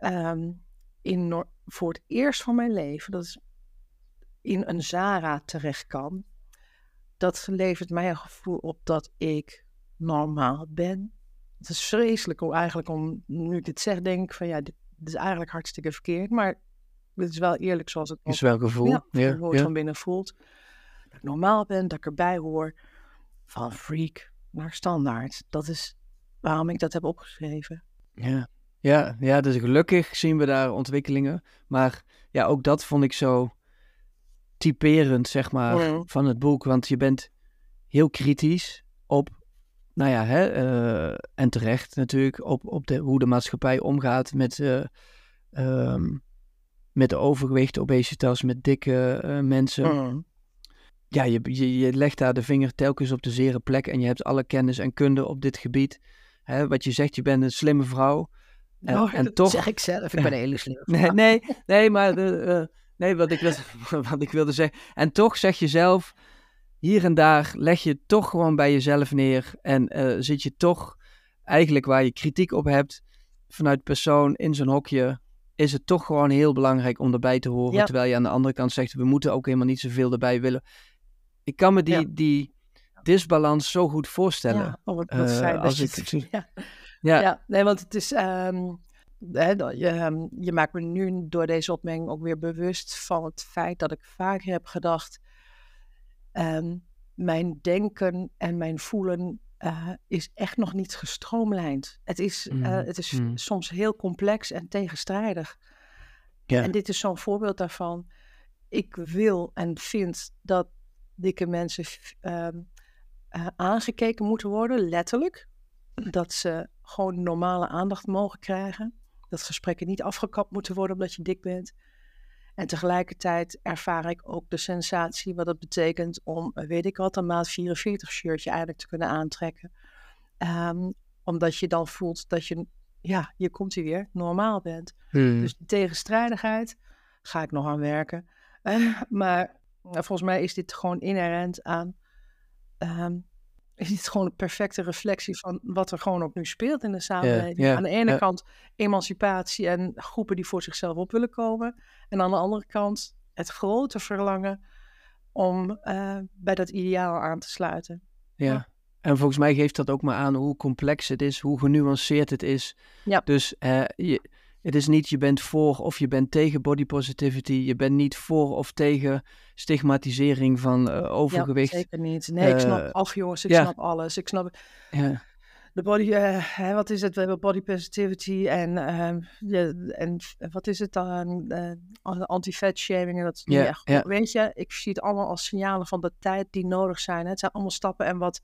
um, in, voor het eerst van mijn leven, dat is in een Zara terecht kan, dat levert mij een gevoel op dat ik normaal ben. Het is vreselijk om eigenlijk om, nu ik dit zeg, denk ik van ja, dit, is eigenlijk hartstikke verkeerd, maar het is wel eerlijk zoals het is wel gevoel, ja, ja, ja. van binnen voelt. Dat ik normaal ben, dat ik erbij hoor, van freak naar standaard. Dat is waarom ik dat heb opgeschreven. Ja, ja, ja dus gelukkig zien we daar ontwikkelingen, maar ja, ook dat vond ik zo typerend, zeg maar, van het boek. Want je bent heel kritisch op, nou ja, hè, uh, en terecht natuurlijk, op, op de, hoe de maatschappij omgaat met, uh, um, met overgewicht, obesitas, met dikke uh, mensen. Ja, je, je, je legt daar de vinger telkens op de zere plek en je hebt alle kennis en kunde op dit gebied. Hè, wat je zegt, je bent een slimme vrouw. En, [LAUGHS] oh, en toch... zeg ik zelf, ik [LAUGHS] ben een hele slimme vrouw. Nee, nee, nee maar de, Nee, wat ik, wilde, [LAUGHS] wat ik wilde zeggen. En toch zeg je zelf, hier en daar leg je toch gewoon bij jezelf neer. En uh, zit je toch eigenlijk waar je kritiek op hebt, vanuit persoon in zo'n hokje, is het toch gewoon heel belangrijk om erbij te horen. Terwijl je aan de andere kant zegt, we moeten ook helemaal niet zoveel erbij willen. Ik kan me die, die disbalans zo goed voorstellen. Ja, oh, wat, wat uh, als ik, ja. Ja. ja. nee, want het is... Um je, ehm, je, maakt me nu door deze opmerking ook weer bewust van het feit dat ik vaker heb gedacht: ehm, mijn denken en mijn voelen uh, is echt nog niet gestroomlijnd. Het is, mm. het is mm. soms heel complex en tegenstrijdig. En dit is zo'n voorbeeld daarvan. Ik wil en vind dat dikke mensen uh, aangekeken moeten worden, letterlijk. Dat ze gewoon normale aandacht mogen krijgen dat gesprekken niet afgekapt moeten worden omdat je dik bent. En tegelijkertijd ervaar ik ook de sensatie wat het betekent om, eh, weet ik wat, een maat 44 shirtje eigenlijk te kunnen aantrekken. Ehm, omdat je dan voelt dat je, ja, je komt hier weer, normaal bent. Hmm. Dus die tegenstrijdigheid ga ik nog aan werken. Uh, [LAUGHS] maar volgens mij is dit gewoon inherent aan ehm, is het gewoon een perfecte reflectie van wat er gewoon ook nu speelt in de samenleving. Aan de ene kant emancipatie en groepen die voor zichzelf op willen komen. En aan de andere kant het grote verlangen om uh, bij dat ideaal aan te sluiten. Ja. En volgens mij geeft dat ook maar aan hoe complex het is, hoe genuanceerd het is. Ja. Dus uh, je, het is niet je bent voor of je bent tegen body positivity. Je bent niet voor of tegen stigmatisering van uh, overgewicht. Ja, zeker niet. Nee, ik snap uh, af jongens, ik ja. snap alles. Ik snap ja. de body, uh, hè, wat is het? We hebben body positivity en, ehm, en wat is het dan? Anti-fat shaming en dat is niet ja, echt ja. Weet je, ik zie het allemaal als signalen van de tijd die nodig zijn. Hè. Het zijn allemaal stappen en wat...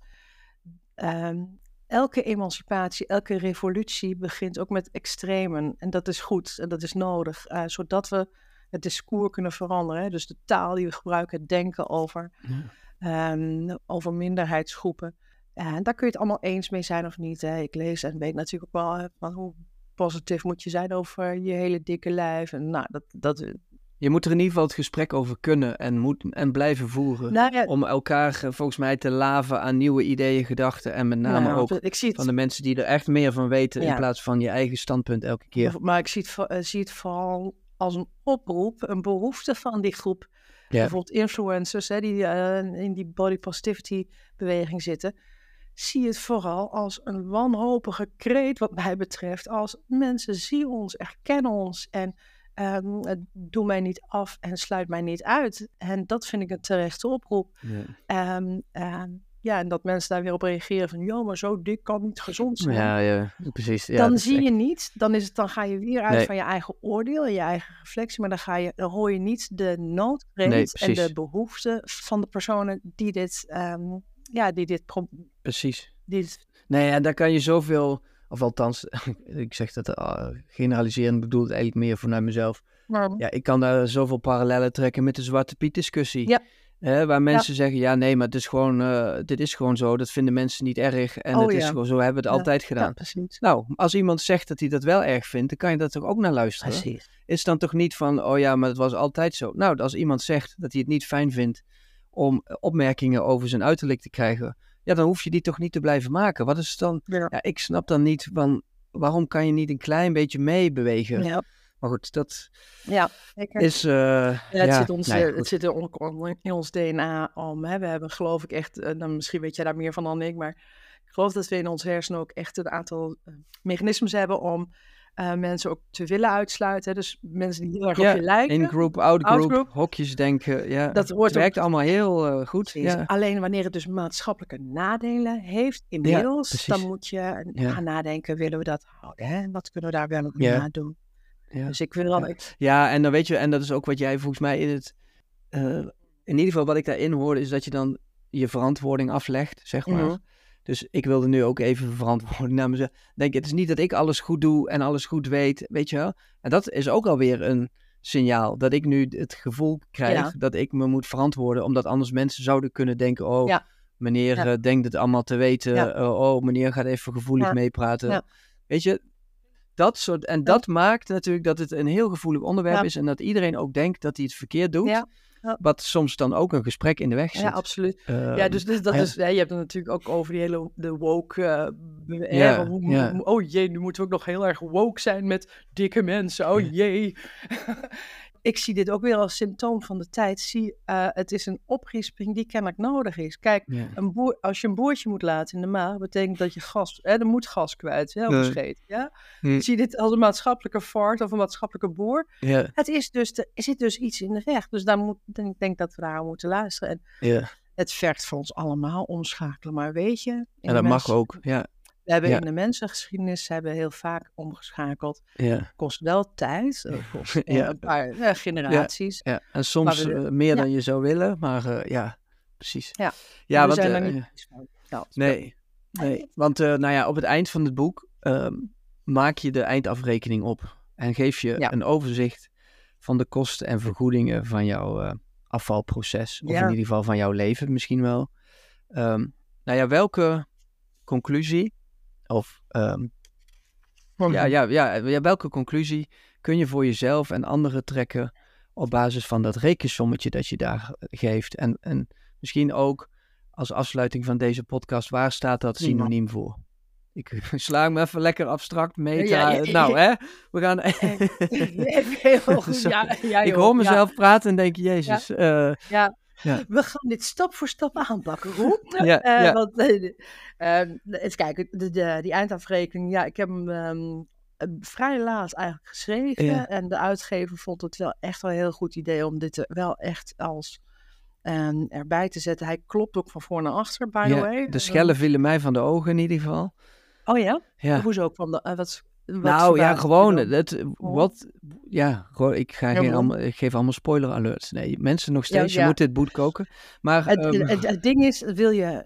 Um, elke emancipatie, elke revolutie begint ook met extremen. En dat is goed en dat is nodig, uh, zodat we het discours kunnen veranderen. Hè? Dus de taal die we gebruiken, het denken over, ja. um, over minderheidsgroepen. En daar kun je het allemaal eens mee zijn of niet. Hè? Ik lees en weet natuurlijk ook wel van hoe positief moet je zijn over je hele dikke lijf. En nou, dat, dat, je moet er in ieder geval het gesprek over kunnen en, moet, en blijven voeren. Nou om elkaar eh, volgens mij te laven aan nieuwe ideeën, gedachten. En met name nou, ook van de mensen die er echt meer van weten. In plaats van je eigen standpunt elke keer. Maar ik zie het, uh, zie het vooral als een oproep, een behoefte van die groep. Bijvoorbeeld influencers hè, die uh, in die body positivity beweging zitten. Zie het vooral als een wanhopige kreet wat mij betreft. Als mensen zien ons, erkennen ons en Um, doe mij niet af en sluit mij niet uit. En dat vind ik een terechte oproep. Ja. Um, ja, en dat mensen daar weer op reageren van, joh, maar zo dik kan niet gezond zijn. Ja, ja precies. Ja, dan zie je niet, dan, is het, dan ga je weer uit van je eigen oordeel en je eigen reflectie, maar dan, ga je, dan hoor je niet de noodkreet en de behoeften van de personen die dit, ja, die dit... Precies. Dit... Nee, en daar kan je zoveel of althans, [LAUGHS] ik zeg dat uh, generaliserend bedoel het eigenlijk meer vanuit mezelf. Ja, ik kan daar zoveel parallellen trekken met de Zwarte Piet discussie. Ja. Hè, waar mensen zeggen, ja nee, maar het is gewoon, uh, dit is gewoon zo. Dat vinden mensen niet erg. En oh, het is gewoon zo, hebben we het altijd gedaan. Precies. Nou, als iemand zegt dat hij dat wel erg vindt, dan kan je dat toch ook naar luisteren. Precies. Is dan toch niet van, oh ja, maar het was altijd zo. Nou, als iemand zegt dat hij het niet fijn vindt om opmerkingen over zijn uiterlijk te krijgen, ja, dan hoef je die toch niet te blijven maken. Wat is het dan? Ja. ik snap dan niet van, waarom kan je niet een klein beetje meebewegen? Ja. Maar goed, dat ja, is. Uh, ja, het, zit ons, nee, het zit in ons DNA om. Hè. We hebben, geloof ik, echt. Uh, dan misschien weet jij daar meer van dan ik, maar ik geloof dat we in ons hersenen ook echt een aantal uh, mechanismes hebben om mensen ook te willen uitsluiten. Dus mensen die heel erg ja, op je lijken. In-group, out-group, hokjes denken. Ja, dat werkt allemaal heel goed. Ja. Alleen wanneer het dus maatschappelijke nadelen heeft, inmiddels, dan moet je gaan nadenken: willen we dat houden? Hè? Wat kunnen we daar wel aan doen? Ja. Dus ik vind dan... Ja. ja, en dan weet je, en dat is ook wat jij volgens mij in het... Uh, in ieder geval wat ik daarin hoorde, is dat je dan je verantwoording aflegt, zeg maar. Mhm. Dus ik wilde nu ook even verantwoording naar mezelf. Denk, het is niet dat ik alles goed doe en alles goed weet, weet je wel. En dat is ook alweer een signaal. Dat ik nu het gevoel krijg dat ik me moet verantwoorden. Omdat anders mensen zouden kunnen denken, oh, meneer ja. uh, denkt het allemaal te weten. Uh, oh, meneer gaat even gevoelig meepraten. Weet je, dat soort, en dat maakt natuurlijk dat het een heel gevoelig onderwerp is en dat iedereen ook denkt dat hij het verkeerd doet. Ja. Wat soms dan ook een gesprek in de weg zit. Ja, absoluut. Uh, ja, dus, dus dat is, ja, je hebt het natuurlijk ook over die hele de woke. Uh, ja, hoe, oh jee, nu moeten we ook nog heel erg woke zijn met dikke mensen. Oh jee. Ik zie dit ook weer als symptoom van de tijd. Zie, uh, het is een oprisping die kennelijk nodig is. Kijk, een boer, als je een boertje moet laten in de maag, betekent dat je gas, hè, er moet gas kwijt, hè, nee. scheet. Ja? Hm. Zie dit als een maatschappelijke vaart of een maatschappelijke boer. Ja. Het is dus, er zit dus iets in de weg. Dus daar moet, ik denk dat we daar moeten luisteren. En ja. Het vergt voor ons allemaal omschakelen. Maar weet je... En dat mag ook, ja. We hebben in de mensengeschiedenis hebben heel vaak omgeschakeld. Ja. Kost wel tijd, kost [LAUGHS] ja. een paar generaties. Ja. En soms uh, meer dan je zou willen, maar uh, ja, precies. Ja, ja want, zijn uh, niet nee, nee, want nou ja, op het eind van het boek ehm, maak je de eindafrekening op en geef je een overzicht van de kosten en vergoedingen van jouw afvalproces, of in ieder geval van jouw leven misschien wel. Um, nou ja, welke conclusie of um, ja, ja, ja, welke conclusie kun je voor jezelf en anderen trekken op basis van dat rekensommetje dat je daar geeft? En, en misschien ook als afsluiting van deze podcast, waar staat dat synoniem voor? Ik [LAUGHS] sla me even lekker abstract mee. nou, hè? We gaan. [LAUGHS] ja, ik hoor mezelf praten en denk: Jezus. ja. Uh, ja. [LAUGHS] We gaan dit stap voor stap aanpakken, [LAUGHS] ja, uh, ja. Want, uh, eens kijken, de, de, die eindafrekening, ja, ik heb hem um, vrij laat eigenlijk geschreven. Ja. En de uitgever vond het wel echt wel een heel goed idee om dit wel echt als um, erbij te zetten. Hij klopt ook van voor naar achter, by the way. De schellen vielen mij van de ogen in ieder geval. Oh ja? ja. Hoezo ook van de, uh, wat, nou ja, gewoon. Het, wat, ja, gewoon, ik, ga geen allemaal, ik geef allemaal spoiler alerts. Nee, mensen nog steeds, je moet dit boek koken. Maar, het, um, het, het, ding is, wil je,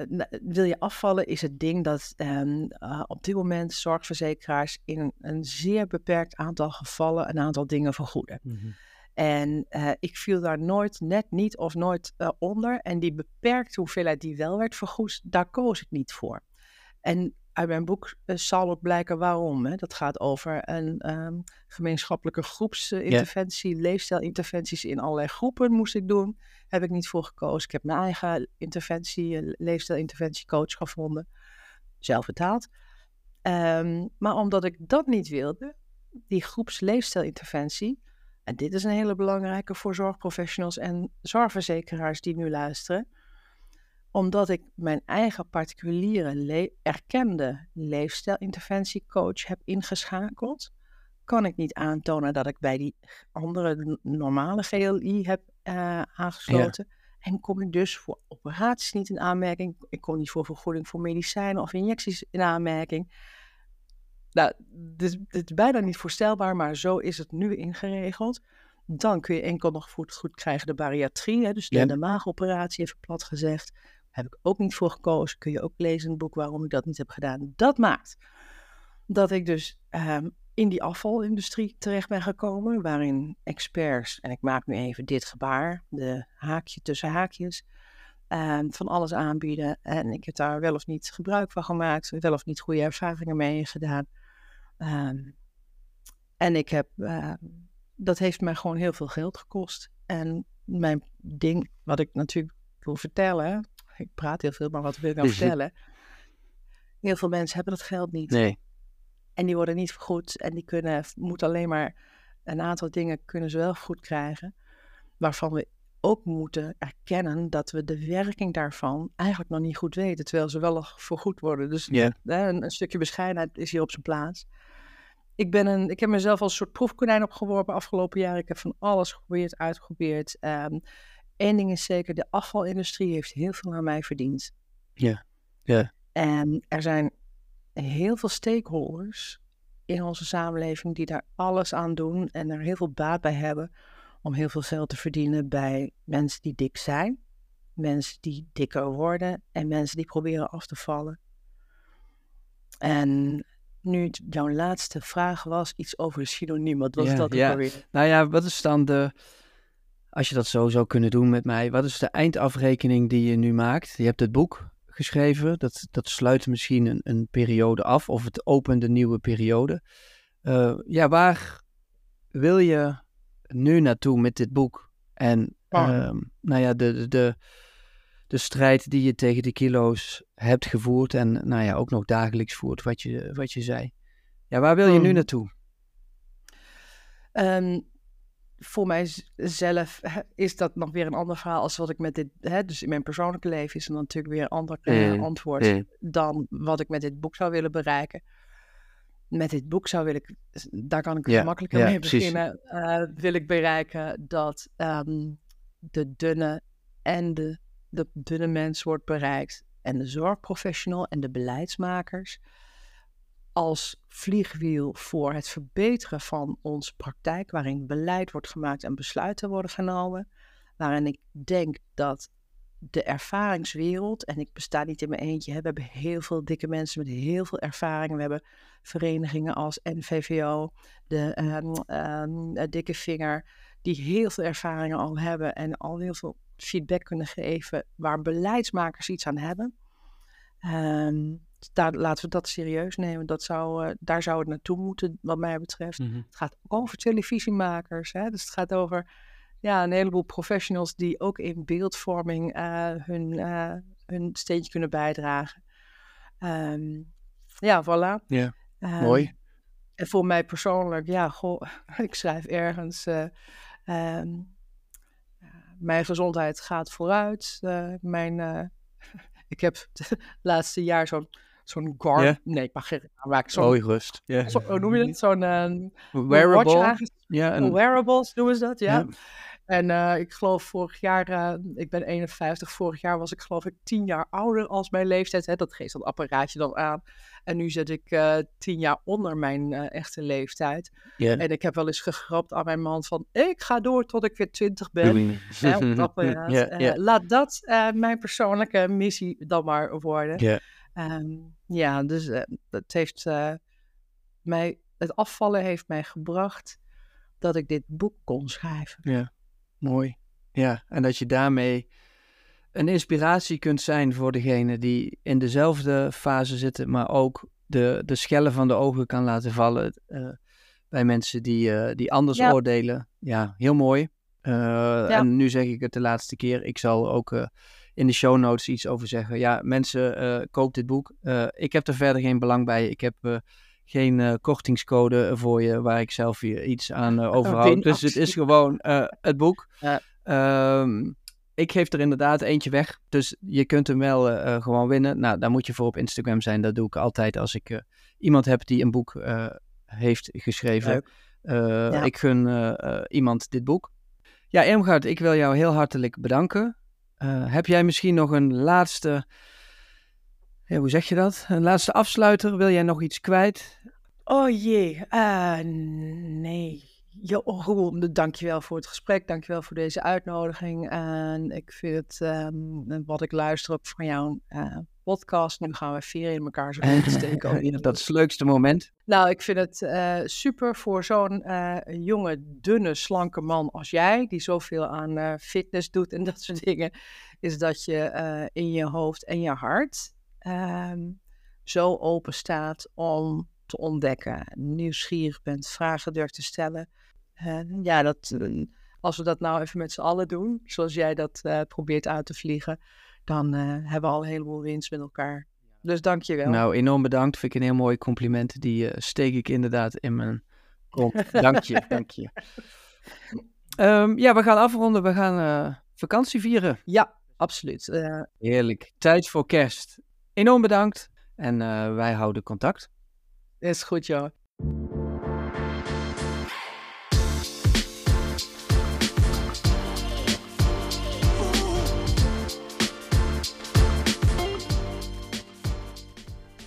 uh, wil je afvallen, is het ding dat um, uh, op dit moment zorgverzekeraars in een, een, zeer beperkt aantal gevallen een aantal dingen vergoeden. Mm -hmm. En uh, ik viel daar nooit, net niet of nooit onder. En die beperkte hoeveelheid die wel werd vergoed, daar koos ik niet voor. En uit mijn boek uh, zal ook blijken waarom. Hè. Dat gaat over een um, gemeenschappelijke groepsinterventie, yeah. leefstijlinterventies in allerlei groepen moest ik doen. Heb ik niet voor gekozen. Ik heb mijn eigen interventie, uh, leefstijlinterventiecoach gevonden, zelf betaald. Um, maar omdat ik dat niet wilde, die groepsleefstijlinterventie, en dit is een hele belangrijke voor zorgprofessionals en zorgverzekeraars die nu luisteren omdat ik mijn eigen particuliere le erkende leefstijlinterventiecoach heb ingeschakeld, kan ik niet aantonen dat ik bij die andere normale GLI heb uh, aangesloten. En kom ik dus voor operaties niet in aanmerking. Ik kom niet voor vergoeding voor medicijnen of injecties in aanmerking. Nou, dit, dit is bijna niet voorstelbaar, maar zo is het nu ingeregeld. Dan kun je enkel nog goed, goed krijgen de bariatrie, hè, dus de, de maagoperatie, even plat gezegd. Heb ik ook niet voor gekozen. Kun je ook lezen in het boek waarom ik dat niet heb gedaan. Dat maakt dat ik dus um, in die afvalindustrie terecht ben gekomen, waarin experts, en ik maak nu even dit gebaar, de haakje tussen haakjes, ehm, van alles aanbieden. En ik heb daar wel of niet gebruik van gemaakt, wel of niet goede ervaringen mee gedaan. Ehm, en ik heb, dat heeft mij gewoon heel veel geld gekost. En mijn ding, wat ik natuurlijk wil vertellen, ik praat heel veel, maar wat wil ik nou vertellen? Heel veel mensen hebben dat geld niet. Nee. En die worden niet vergoed en die kunnen, moeten alleen maar een aantal dingen kunnen ze wel goed krijgen. Waarvan we ook moeten erkennen dat we de werking daarvan eigenlijk nog niet goed weten, terwijl ze wel vergoed worden. Dus yeah. een, een, stukje bescheidenheid is hier op zijn plaats. Ik, ben een, ik heb mezelf als een soort proefkonijn opgeworpen afgelopen jaar. Ik heb van alles geprobeerd, uitgeprobeerd. Um, Eén ding is zeker, de afvalindustrie heeft heel veel aan mij verdiend. Ja, ja. En er zijn heel veel stakeholders in onze samenleving die daar alles aan doen en er heel veel baat bij hebben om heel veel geld te verdienen bij mensen die dik zijn, mensen die dikker worden en mensen die proberen af te vallen. En nu jouw laatste vraag was iets over de synoniem, wat was ja, dat ja. weer? Nou ja, wat is dan de, als je dat zo zou kunnen doen met mij, wat is de eindafrekening die je nu maakt? Je hebt het boek geschreven, dat, dat sluit misschien een, een periode af of het opent een nieuwe periode. Uh, ja, waar wil je nu naartoe met dit boek? En Ah. uh, nou ja, de, de, de, de strijd die je tegen de kilo's hebt gevoerd en nou ja, ook nog dagelijks voert, wat je, wat je zei. Ja, waar wil je nu Hmm. naartoe? Ehm, voor mijzelf is dat nog weer een ander verhaal als wat ik met dit, hè, dus in mijn persoonlijke leven is er natuurlijk weer een ander eh, Mm, antwoord mm. dan wat ik met dit boek zou willen bereiken. Met dit boek zou wil ik, daar kan ik Ja, gemakkelijker ja, mee beginnen, eh, wil ik bereiken dat ehm, de dunne en de, de dunne mens wordt bereikt en de zorgprofessional en de beleidsmakers als vliegwiel voor het verbeteren van onze praktijk, waarin beleid wordt gemaakt en besluiten worden genomen, waarin ik denk dat de ervaringswereld, en ik besta niet in mijn eentje, hè, we hebben heel veel dikke mensen met heel veel ervaring. We hebben verenigingen als NVVO, de ehm, ehm, eh, Dikke Vinger, die heel veel ervaringen al hebben en al heel veel feedback kunnen geven waar beleidsmakers iets aan hebben. Ehm, daar, laten we dat serieus nemen. Dat zou, eh, daar zou het naartoe moeten, wat mij betreft. Mhm. Het gaat ook over televisiemakers. Hè? Dus het gaat over ja, een heleboel professionals die ook in beeldvorming eh, hun, eh, hun steentje kunnen bijdragen. Ehm, ja, voilà. Ja, Ehm, mooi. En voor mij persoonlijk, ja, goh, [LAUGHS] ik schrijf ergens. eh, ehm, mijn gezondheid gaat vooruit. mijn, [LAUGHS] ik heb het laatste jaar zo'n zo'n guard. Ja. Nee, ik mag geen maken. Zo'n, Hoi, rust. [LAUGHS] Zo, hoe noem je het? Zo'n eh, watch Wearable. Ja, een, Wearables noemen ze dat, ja. En eh, ik geloof vorig jaar, eh, ik ben 51, vorig jaar was ik geloof ik 10 jaar ouder als mijn leeftijd. Hè? Dat geeft dat apparaatje dan aan. En nu zit ik eh 10 jaar onder mijn echte leeftijd. En ik heb wel eens gegrapt aan mijn man van, ik ga door tot ik weer 20 ben. Hè, op apparaat. [LAUGHS] Laat dat mijn persoonlijke missie dan maar worden. Ja. Ehm, ja, dus eh, het heeft eh, mij, het afvallen heeft mij gebracht dat ik dit boek kon schrijven. Ja, mooi. Ja, en dat je daarmee een inspiratie kunt zijn voor degene die in dezelfde fase zitten, maar ook de, de schellen van de ogen kan laten vallen eh, bij mensen die, die anders Ja. oordelen. Ja, heel mooi. En nu zeg ik het de laatste keer. Ik zal ook in de show notes iets over zeggen. Ja, mensen, eh koop dit boek. Eh, ik heb er verder geen belang bij. Ik heb eh, geen kortingscode voor je waar ik zelf hier iets aan [LAUGHS] overhoud. Dus het is gewoon het boek. [LAUGHS] Ja. Ehm, ik geef er inderdaad eentje weg. Dus je kunt hem wel gewoon winnen. Nou, daar moet je voor op Instagram zijn. Dat doe ik altijd als ik iemand heb die een boek heeft geschreven. Ja. Ik gun iemand dit boek. Ja, Irmgard, ik wil jou heel hartelijk bedanken. Eh, heb jij misschien nog een laatste, ja, hoe zeg je dat? Een laatste afsluiter? Wil jij nog iets kwijt? Oh jee, eh, nee. Ja, Roel, dankjewel voor het gesprek. Dankjewel voor deze uitnodiging. En ik vind het, ehm, wat ik luister op van jouw uh, podcast, nu gaan we vier in elkaar zo steken. [LAUGHS] dat is het leukste moment. Nou, ik vind het uh, super voor zo'n uh, jonge, dunne, slanke man als jij, die zoveel aan fitness doet en [LAUGHS] dat soort dingen, is dat je in je hoofd en je hart ehm, zo open staat om te ontdekken, nieuwsgierig bent, vragen durft te stellen. Ja, dat, als we dat nou even met z'n allen doen, zoals jij dat probeert uit te vliegen, dan hebben we al een heleboel winst met elkaar. Dus dank je wel. Nou, enorm bedankt. Vind ik een heel mooi compliment. Die steek ik inderdaad in mijn kont. dank je, dank je. Um, [LAUGHS] ja, we gaan afronden. We gaan vakantie vieren. Ja, absoluut. Heerlijk. Tijd voor kerst. Enorm bedankt. En wij houden contact. Is goed, ja.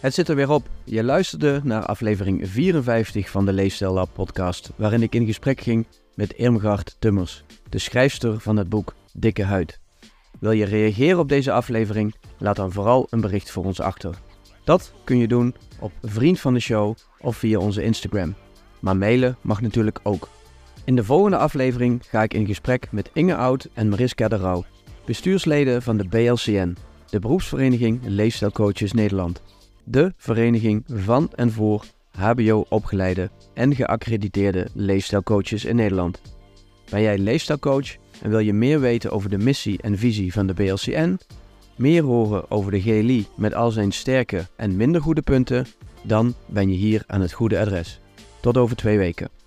Het zit er weer op. Je luisterde naar aflevering 54 van de Leefstijl Lab podcast, waarin ik in gesprek ging met Irmgard Tummers, de schrijfster van het boek Dikke Huid. Wil je reageren op deze aflevering? Laat dan vooral een bericht voor ons achter. Dat kun je doen op Vriend van de Show of via onze Instagram. Maar mailen mag natuurlijk ook. In de volgende aflevering ga ik in gesprek met Inge Oud en Mariska de Rauw, bestuursleden van de BLCN, de beroepsvereniging Leefstijlcoaches Nederland. De vereniging van en voor HBO-opgeleide en geaccrediteerde leefstijlcoaches in Nederland. Ben jij leefstijlcoach en wil je meer weten over de missie en visie van de BLCN? Meer horen over de GLI met al zijn sterke en minder goede punten? Dan ben je hier aan het goede adres. Tot over twee weken.